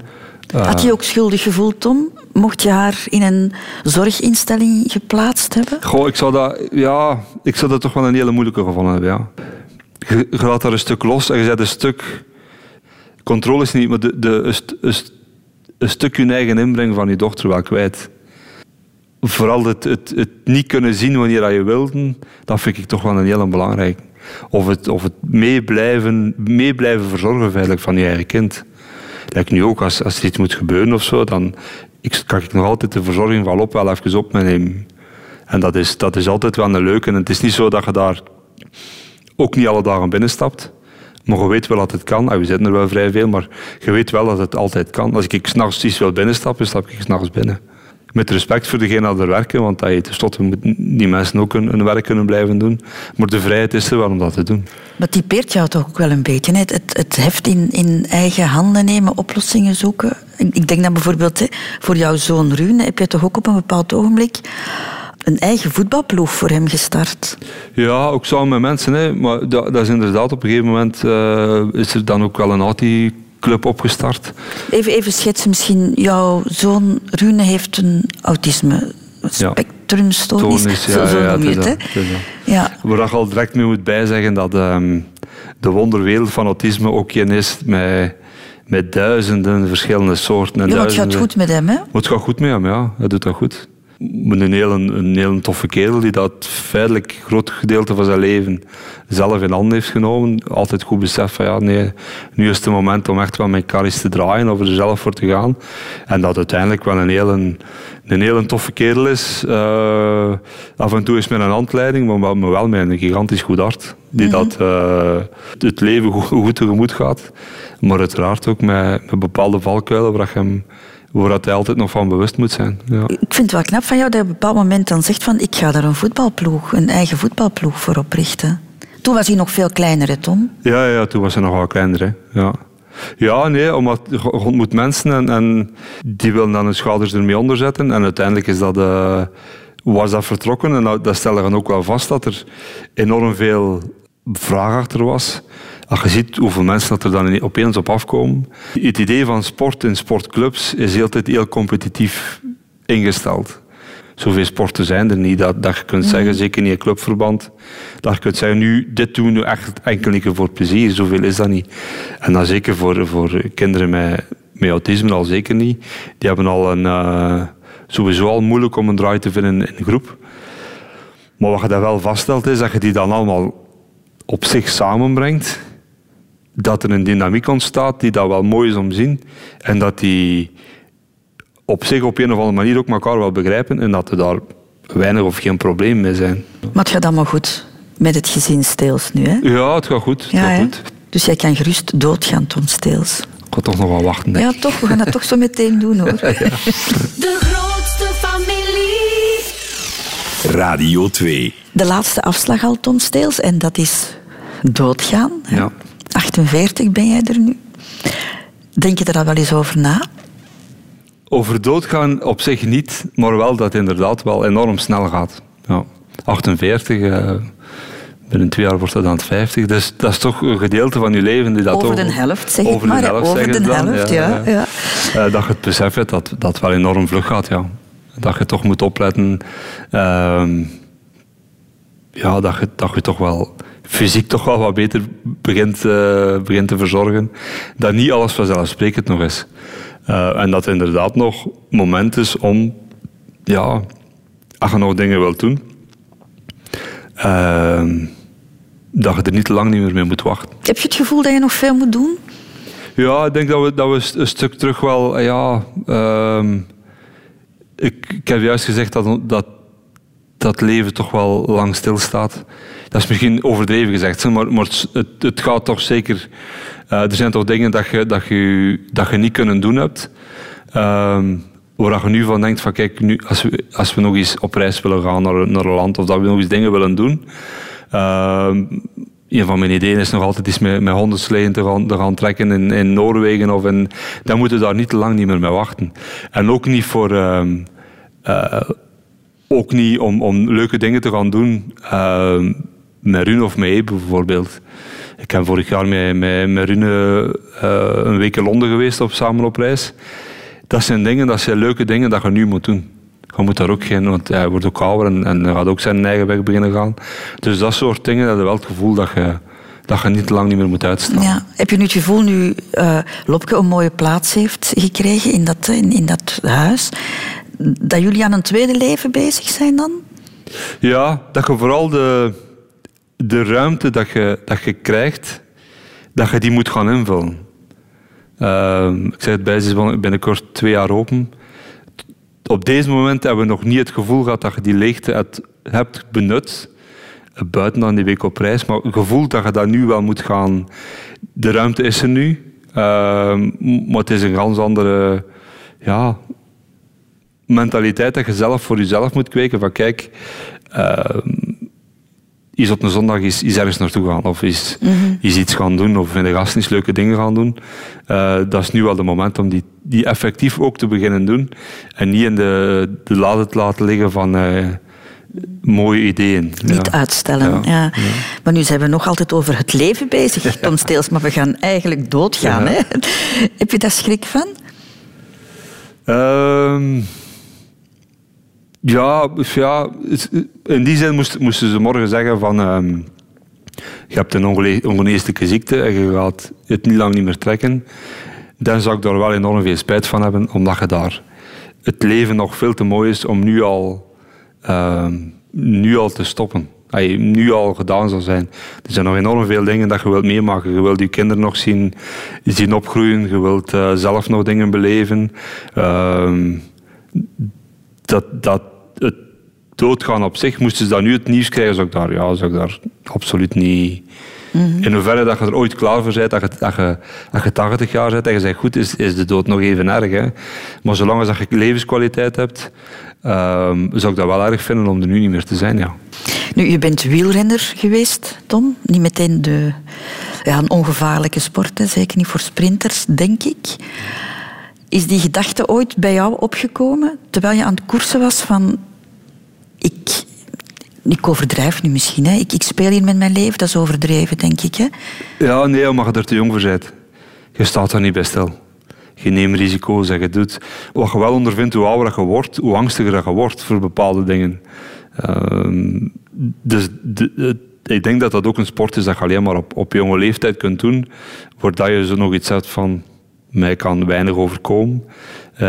A: Had je ook schuldig gevoeld, Tom? Mocht je haar in een zorginstelling geplaatst hebben?
B: Goh, ik zou dat, ja, ik zou dat toch wel een hele moeilijke gevonden hebben, ja. Je, je laat daar een stuk los en je zet een stuk... Controle is niet, maar de, de, een, een, een stuk je eigen inbreng van je dochter wel kwijt. Vooral het, het, het niet kunnen zien wanneer je wilde, dat vind ik toch wel een hele belangrijke. Of het, of het mee, blijven, mee blijven verzorgen van je eigen kind. Like nu ook, als, als er iets moet gebeuren of zo, dan ik, kan ik nog altijd de verzorging van op wel even op me nemen. En dat is, dat is altijd wel een leuke. En het is niet zo dat je daar ook niet alle dagen binnenstapt. Maar je weet wel dat het kan. En we zitten er wel vrij veel, maar je weet wel dat het altijd kan. Als ik s'nachts iets wil binnenstappen, stap ik s'nachts binnen. Met respect voor degenen die er werken, want hey, tenslotte moeten die mensen ook hun, hun, werk kunnen blijven doen. Maar de vrijheid is er wel om dat te doen.
A: Maar typeert jou toch ook wel een beetje, het, het, het heft in, in eigen handen nemen, oplossingen zoeken. Ik, ik denk dat bijvoorbeeld hè, voor jouw zoon Rune heb je toch ook op een bepaald ogenblik een eigen voetbalploeg voor hem gestart.
B: Ja, ook samen met mensen. Hè. Maar dat, dat is inderdaad op een gegeven moment uh, is er dan ook wel een anti club opgestart.
A: Even, even schetsen misschien. Jouw zoon Rune heeft een autisme spectrumstoornis. Ja. Zo ja, noem je het, hè?
B: Ja. Waar je al direct mee moet bijzeggen dat um, de wonderwereld van autisme ook een is met, met duizenden verschillende soorten. En
A: ja,
B: het
A: gaat goed met hem, hè?
B: Het gaat goed met hem, ja. Hij doet dat goed een heel, een heel toffe kerel die dat feitelijk groot gedeelte van zijn leven zelf in handen heeft genomen. Altijd goed beseft van ja, nee, nu is het moment om echt wel mijn karries te draaien of er zelf voor te gaan. En dat uiteindelijk wel een heel, een, toffe kerel is. Uh, af en toe is met een handleiding, maar, maar wel met een gigantisch goed hart. Die mm -hmm. dat uh, het leven goed, goed tegemoet gaat. Maar uiteraard ook met, met bepaalde valkuilen waar je hem waar hij altijd nog van bewust moet zijn. Ja.
A: Ik vind het wel knap van jou dat je op een bepaald moment dan zegt van ik ga daar een voetbalploeg, een eigen voetbalploeg voor oprichten. Toen was hij nog veel kleiner, hè, Tom?
B: Ja, ja toen was hij nog wel kleiner. Hè. Ja. Ja, nee, omdat je ontmoet mensen en, en die willen dan hun schouders ermee onderzetten. En uiteindelijk is dat, uh, was dat vertrokken. En dat, dat stelde dan ook wel vast dat er enorm veel vraag achter was. Als je ziet hoeveel mensen dat er dan opeens op afkomen. Het idee van sport in sportclubs is altijd heel competitief ingesteld. Zoveel sporten zijn er niet dat, dat je kunt zeggen, mm. zeker niet in clubverband, dat je kunt zeggen, nu, dit doen we nu echt enkel voor plezier. Zoveel is dat niet. En dan zeker voor, voor kinderen met, met autisme al zeker niet. Die hebben al een, eh, sowieso al moeilijk om een draai te vinden in een groep. Maar wat je daar wel vaststelt is dat je die dan allemaal op zich samenbrengt. Dat er een dynamiek ontstaat die dat wel mooi is om te zien. En dat die op zich op een of andere manier ook elkaar wel begrijpen. En dat er daar weinig of geen probleem mee zijn.
A: Maar het gaat allemaal goed met het gezin Steels nu, hè?
B: Ja, het gaat goed. Het
A: Ja,
B: gaat goed.
A: Dus jij kan gerust doodgaan, Tom Steels.
B: Ik ga toch nog wel wachten. denk
A: Ja, toch. We gaan dat toch zo meteen doen, hoor.
I: De grootste familie.
C: Radio 2.
A: De laatste afslag al, Tom Steels. En dat is doodgaan. hè?
B: Ja.
A: 48 ben jij er nu. Denk je er al wel eens over na?
B: Over doodgaan op zich niet, maar wel dat het inderdaad wel enorm snel gaat. Ja. 48, eh, binnen twee jaar wordt dat dan 50. Dus dat is toch een gedeelte van je leven die dat
A: Over
B: toch...
A: de helft, zeg ik
B: over
A: maar,
B: De helft,
A: Over de
B: dan.
A: helft, ja, ja.
B: Eh, dat je het besef hebt dat dat wel enorm vlug gaat, ja. Dat je toch moet opletten. ehm, ja, dat je, dat je toch wel fysiek toch wel wat beter begint, eh, begint te verzorgen. Dat niet alles vanzelfsprekend nog is. Eh, en dat er inderdaad nog moment is om, ja, als je nog dingen wilt doen, ehm, dat je er niet te lang niet meer mee moet wachten.
A: Heb je het gevoel dat je nog veel moet doen?
B: Ja, ik denk dat we, dat we een stuk terug wel... eh, Ja, ehm, ik, ik heb juist gezegd dat, dat dat leven toch wel lang stilstaat. Dat is misschien overdreven gezegd, maar, maar het, het gaat toch zeker... eh, er zijn toch dingen dat je, dat je, dat je niet kunnen doen hebt. Ehm, waar je nu van denkt van kijk, nu, als, we, als we nog eens op reis willen gaan naar, naar een land of dat we nog eens dingen willen doen... Ehm, een van mijn ideeën is nog altijd eens met, met hondensleeën te gaan, te gaan trekken in, in Noorwegen. Of in, dan moeten we daar niet te lang niet meer mee wachten. En ook niet voor... ehm, eh, ook niet om, om leuke dingen te gaan doen met Rune of met Ebe bijvoorbeeld. Ik ben vorig jaar met, met, met Rune eh, een week in Londen geweest op, samen op reis. Dat zijn dingen, dat zijn leuke dingen dat je nu moet doen. Je moet daar ook geen, want hij wordt ook ouder en, en gaat ook zijn eigen weg beginnen gaan. Dus dat soort dingen, dat je wel het gevoel dat je, dat je niet lang niet meer moet uitstellen.
A: Ja. Heb je nu het gevoel, nu eh, Lopke een mooie plaats heeft gekregen in dat, in, in dat huis, dat jullie aan een tweede leven bezig zijn dan?
B: Ja, dat je vooral de, de ruimte dat je, dat je krijgt, dat je die moet gaan invullen. Ehm, ik zei het bij, ze is binnenkort twee jaar open. Op deze moment hebben we nog niet het gevoel gehad dat je die leegte hebt, hebt benut. eh, Buiten dan die week op reis. Maar het gevoel dat je dat nu wel moet gaan. De ruimte is er nu. Ehm, maar het is een ganz andere ja, mentaliteit dat je zelf voor jezelf moet kweken. Van kijk, ehm, is op een zondag is, is ergens naartoe gaan of is, is iets gaan doen of in de gasten eens leuke dingen gaan doen. Eh, dat is nu wel de moment om die, die effectief ook te beginnen doen en niet in de, de lade te laten liggen van eh, mooie ideeën.
A: Niet
B: Ja.
A: uitstellen. Ja.
B: Ja.
A: Maar nu zijn we nog altijd over het leven bezig, Tom Steels, maar we gaan eigenlijk doodgaan. Hè? Heb je daar schrik van?
B: Ehm, ja, dus ja, in die zin moest- moesten ze morgen zeggen van... ehm, je hebt een ongeneeslijke ziekte en je gaat het niet lang niet meer trekken. Dan zou ik daar wel enorm veel spijt van hebben, omdat je daar het leven nog veel te mooi is om nu al, ehm, nu al te stoppen. Nu al gedaan zou zijn. Er zijn nog enorm veel dingen dat je wilt meemaken. Je wilt je kinderen nog zien, zien opgroeien. Je wilt eh, zelf nog dingen beleven. Ehm, dat, dat het doodgaan op zich, moesten ze dan nu het nieuws krijgen, zou ik daar, ja, zou ik daar absoluut niet... In hoeverre dat je er ooit klaar voor bent, dat je, dat je, dat je 80 jaar bent en je zegt goed, is, is de dood nog even erg. Hè? Maar zolang als dat je levenskwaliteit hebt, ehm, zou ik dat wel erg vinden om er nu niet meer te zijn. Ja.
A: Nu, je bent wielrenner geweest, Tom. Niet meteen de, ja, een ongevaarlijke sport, hè. zeker niet voor sprinters, denk ik. Is die gedachte ooit bij jou opgekomen, terwijl je aan het koersen was, van... Ik, ik overdrijf nu misschien, hè. Ik, ik speel hier met mijn leven, dat is overdreven, denk ik. Hè.
B: Ja, nee, omdat je er te jong voor bent. Je staat er niet bij stil. Je neemt risico's en je doet... Wat je wel ondervindt, hoe ouder je wordt, hoe angstiger je wordt voor bepaalde dingen. Ehm, dus de- ik denk dat dat ook een sport is dat je alleen maar op, op jonge leeftijd kunt doen, voordat je zo nog iets hebt van... Mij kan weinig overkomen. Eh,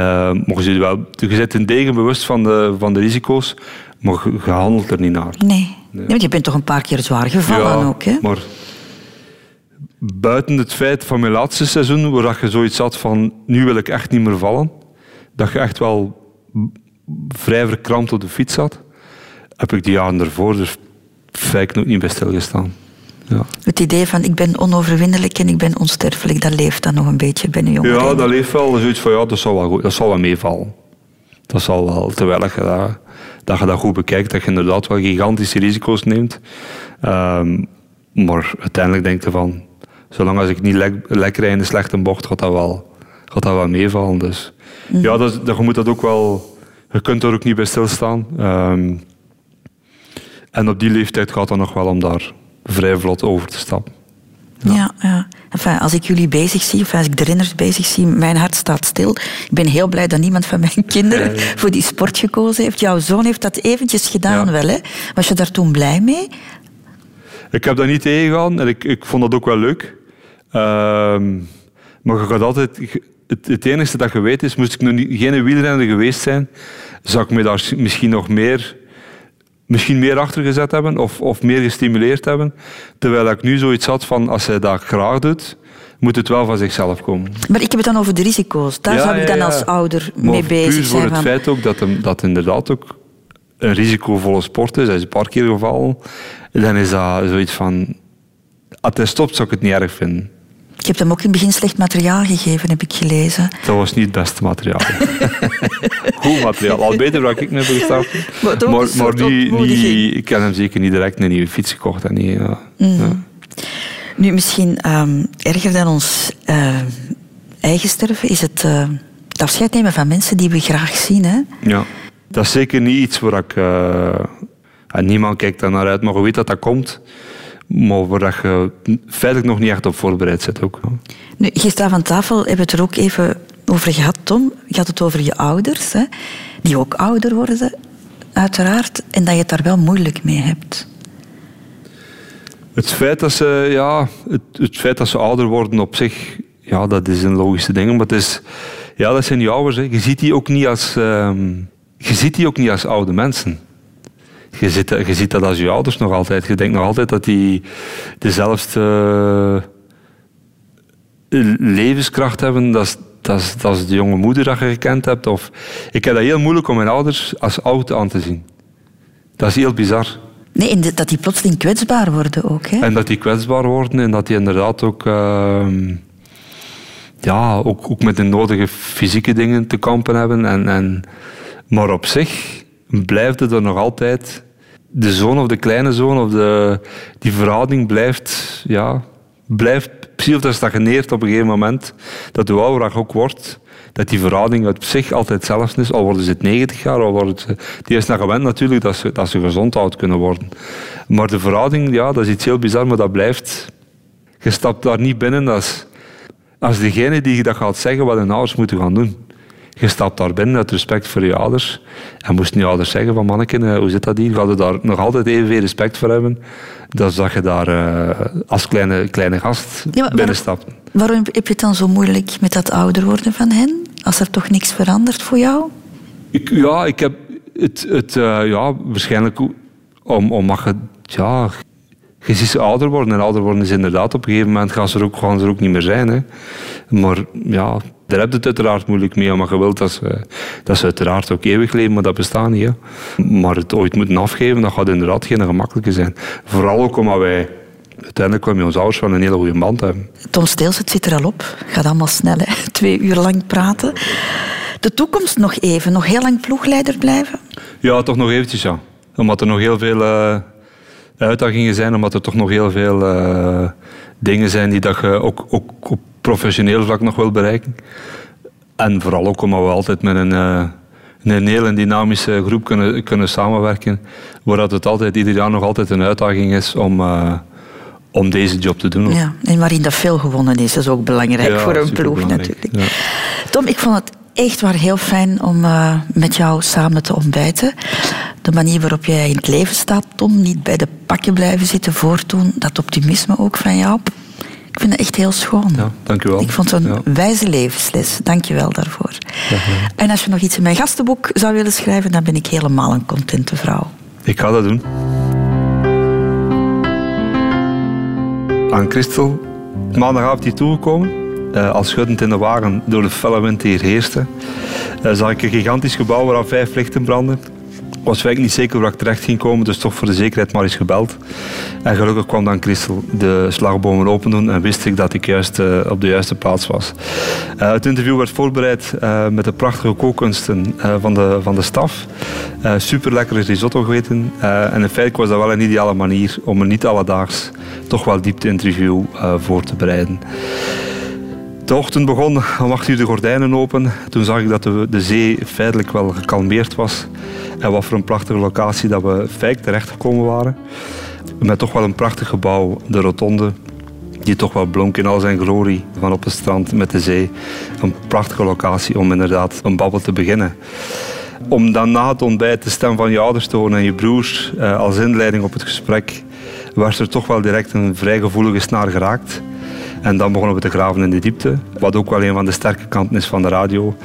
B: maar je, wel, je zit in degen bewust van de, van de risico's, maar je, handelt er niet naar.
A: Nee. nee. want je bent toch een paar keer zwaar gevallen
B: Ja,
A: ook, hè?
B: Maar buiten het feit van mijn laatste seizoen, waar je zoiets had van nu wil ik echt niet meer vallen, dat je echt wel vrij verkrampt op de fiets zat, heb ik die jaren ervoor dus feitelijk nog niet bij stilgestaan. Ja.
A: Het idee van ik ben onoverwinnelijk en ik ben onsterfelijk, dat leeft dan nog een beetje bij een jongen.
B: Ja, dat leeft wel. Zoiets van, ja, dat zal wel, goed, dat zal wel meevallen. Dat zal wel, terwijl je dat, dat je dat goed bekijkt, dat je inderdaad wel gigantische risico's neemt. Ehm, maar uiteindelijk denk je van, zolang als ik niet lek, lek rijd in een slechte bocht, gaat dat wel, gaat dat wel meevallen. Dus ja, dat, dat, je moet dat ook wel, je kunt er ook niet bij stilstaan. Ehm, en op die leeftijd gaat het nog wel om daar vrij vlot over te stappen.
A: Ja, ja. Enfin, als ik jullie bezig zie, of als ik de renners bezig zie, mijn hart staat stil. Ik ben heel blij dat niemand van mijn kinderen voor die sport gekozen heeft. Jouw zoon heeft dat eventjes gedaan
B: Ja.
A: wel, hè? Was je daar toen blij mee?
B: Ik heb dat niet tegengegaan en ik, ik vond dat ook wel leuk. Ehm, maar je gaat altijd... Het, het enige dat je weet is, moest ik nog niet, geen wielrenner geweest zijn, zou ik me daar misschien nog meer, misschien meer achter gezet hebben of, of meer gestimuleerd hebben. Terwijl ik nu zoiets had van, als hij dat graag doet, moet het wel van zichzelf komen.
A: Maar ik heb het dan over de risico's. Daar
B: Ja,
A: zou ik dan
B: ja.
A: als ouder
B: Maar
A: mee bezig
B: puur voor
A: zijn.
B: het
A: van-
B: feit ook dat, hem, dat inderdaad ook een risicovolle sport is. Hij is een paar keer gevallen. Dan is dat zoiets van... Als hij stopt, zou ik het niet erg vinden.
A: Ik heb hem ook in het begin slecht materiaal gegeven, heb ik gelezen.
B: Dat was niet het beste materiaal. Goed materiaal. Al beter dan ik me heb gestart.
A: Maar
B: die, ik heb hem zeker niet direct een nieuwe fiets gekocht. En niet, ja. Ja.
A: Nu, misschien ehm, erger dan ons eh, eigen sterven is het, eh, het afscheid nemen van mensen die we graag zien. Hè?
B: Ja. Dat is zeker niet iets waar ik... eh, en niemand kijkt daar naar uit, maar je weet dat dat komt. Maar waar je feitelijk nog niet echt op voorbereid zit ook.
A: Nu, gisteren aan tafel hebben we het er ook even over gehad, Tom. Je had het over je ouders, hè, die ook ouder worden, uiteraard. En dat je het daar wel moeilijk mee hebt.
B: Het feit dat ze, ja, het, het feit dat ze ouder worden op zich, ja, dat is een logische ding. Maar het is, ja, dat zijn die ouders. Hè. Je ziet die ook niet als, ehm, je ziet die ook niet als oude mensen. Je ziet, dat- je ziet dat als je ouders nog altijd. Je denkt nog altijd dat die dezelfde eh, levenskracht hebben. Dat is, dat, is, dat is de jonge moeder dat je gekend hebt. Of, ik heb dat heel moeilijk om mijn ouders als oud aan te zien. Dat is heel bizar.
A: Nee, de- dat die plotseling kwetsbaar worden ook. Hè?
B: En dat die kwetsbaar worden en dat die inderdaad ook, ehm, ja, ook, ook met de nodige fysieke dingen te kampen hebben. En, en, maar op zich blijft het er nog altijd. De zoon of de kleine zoon of de, die verhouding blijft, ja, blijft precies of dat stagneert op een gegeven moment. Dat hoe ouder ook wordt, dat die verhouding uit zich altijd hetzelfde is. Al worden ze het 90 jaar, al worden ze... Die is naar gewend natuurlijk dat ze, dat ze gezond oud kunnen worden. Maar de verhouding, ja, dat is iets heel bizar, maar dat blijft... Je stapt daar niet binnen als, als degene die dat gaat zeggen wat hun ouders moeten gaan doen. Je stapt daar binnen uit respect voor je ouders. En moesten je ouders zeggen van manneken, eh, hoe zit dat hier? Ga je daar nog altijd evenveel respect voor hebben? Dat dat je daar eh, als kleine, kleine gast
A: Ja,
B: binnenstapt.
A: Waarom heb je het dan zo moeilijk met dat ouder worden van hen? Als er toch niks verandert voor jou?
B: Ik, ja, ik heb het, het eh, ja, waarschijnlijk om, omdat je, ja, je ziet ze ouder worden. En ouder worden is inderdaad, op een gegeven moment gaan ze er ook, gaan ze er ook niet meer zijn. Hè. Maar ja, daar heb je het uiteraard moeilijk mee, omdat je wilt dat ze, dat ze uiteraard ook eeuwig leven, maar dat bestaat niet. Hè. Maar het ooit moeten afgeven, dat gaat inderdaad geen gemakkelijke zijn. Vooral ook omdat wij uiteindelijk wel met onze ouders wel een hele goede band hebben.
A: Tom Steels, het zit er al op. Gaat allemaal snel, hè? Twee uur lang praten. De toekomst nog even. Nog heel lang ploegleider blijven?
B: Ja, toch nog eventjes, ja. Omdat er nog heel veel eh, uitdagingen zijn, omdat er toch nog heel veel eh, dingen zijn die dat je ook, ook op professioneel vlak nog wil bereiken. En vooral ook omdat we altijd met een, eh, een hele dynamische groep kunnen, kunnen samenwerken, waar dat het altijd ieder jaar nog altijd een uitdaging is om, eh, om deze job te doen.
A: Ja, en waarin dat veel gewonnen is, dat is ook belangrijk
B: Ja,
A: voor een ploeg natuurlijk.
B: Ja.
A: Tom, ik vond het echt waar heel fijn om eh, met jou samen te ontbijten. De manier waarop jij in het leven staat, Tom, niet bij de pakken blijven zitten voortdoen, dat optimisme ook van jou. Ik vind het echt heel schoon.
B: Ja, dank u wel.
A: Ik vond het een
B: Ja.
A: wijze levensles. Dank je wel daarvoor. En als je nog iets in mijn gastenboek zou willen schrijven, dan ben ik helemaal een contente vrouw.
B: Ik ga dat doen. Aan Christel, maandagavond hier toegekomen. Eh, als schuddend in de wagen door de felle wind die hier heerste. eh, zag ik een gigantisch gebouw waar vijf lichten brandden. Ik was eigenlijk niet zeker waar ik terecht ging komen, dus toch voor de zekerheid maar eens gebeld. En gelukkig kwam dan Christel de slagbomen open doen en wist ik dat ik juist eh, op de juiste plaats was. Het interview werd voorbereid met de prachtige kookkunsten van, de, van de staf. Super lekkere risotto gegeten. Eh, en in feite was dat wel een ideale manier om een niet alledaags, toch wel diepte-interview eh, voor te bereiden. De ochtend begon, om acht uur de gordijnen open. Toen zag ik dat de, de zee feitelijk wel gekalmeerd was. En wat voor een prachtige locatie dat we feitelijk terechtgekomen waren. Met toch wel een prachtig gebouw, de rotonde. Die toch wel blonk in al zijn glorie van op het strand met de zee. Een prachtige locatie om inderdaad een babbel te beginnen. Om dan na het ontbijt de stem van je ouders te horen en je broers eh, als inleiding op het gesprek, was er toch wel direct een vrij gevoelige snaar geraakt. En dan begonnen we te graven in de diepte, wat ook wel een van de sterke kanten is van de radio.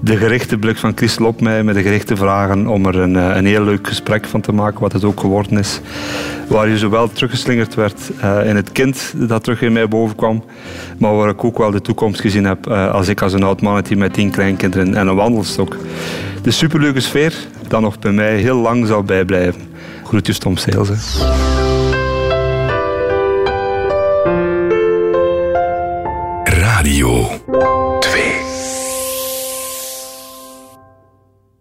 B: De gerichte blik van Christel op mij met de gerichte vragen om er een, eh, een heel leuk gesprek van te maken, wat het ook geworden is. Waar je zowel teruggeslingerd werd eh, in het kind dat terug in mij bovenkwam, maar waar ik ook wel de toekomst gezien heb eh, als ik als een oud mannetje met tien kleinkinderen en een wandelstok. De superleuke sfeer, dat nog bij mij heel lang zal bijblijven. Groetjes Tom Seels. Hè.
C: Radio.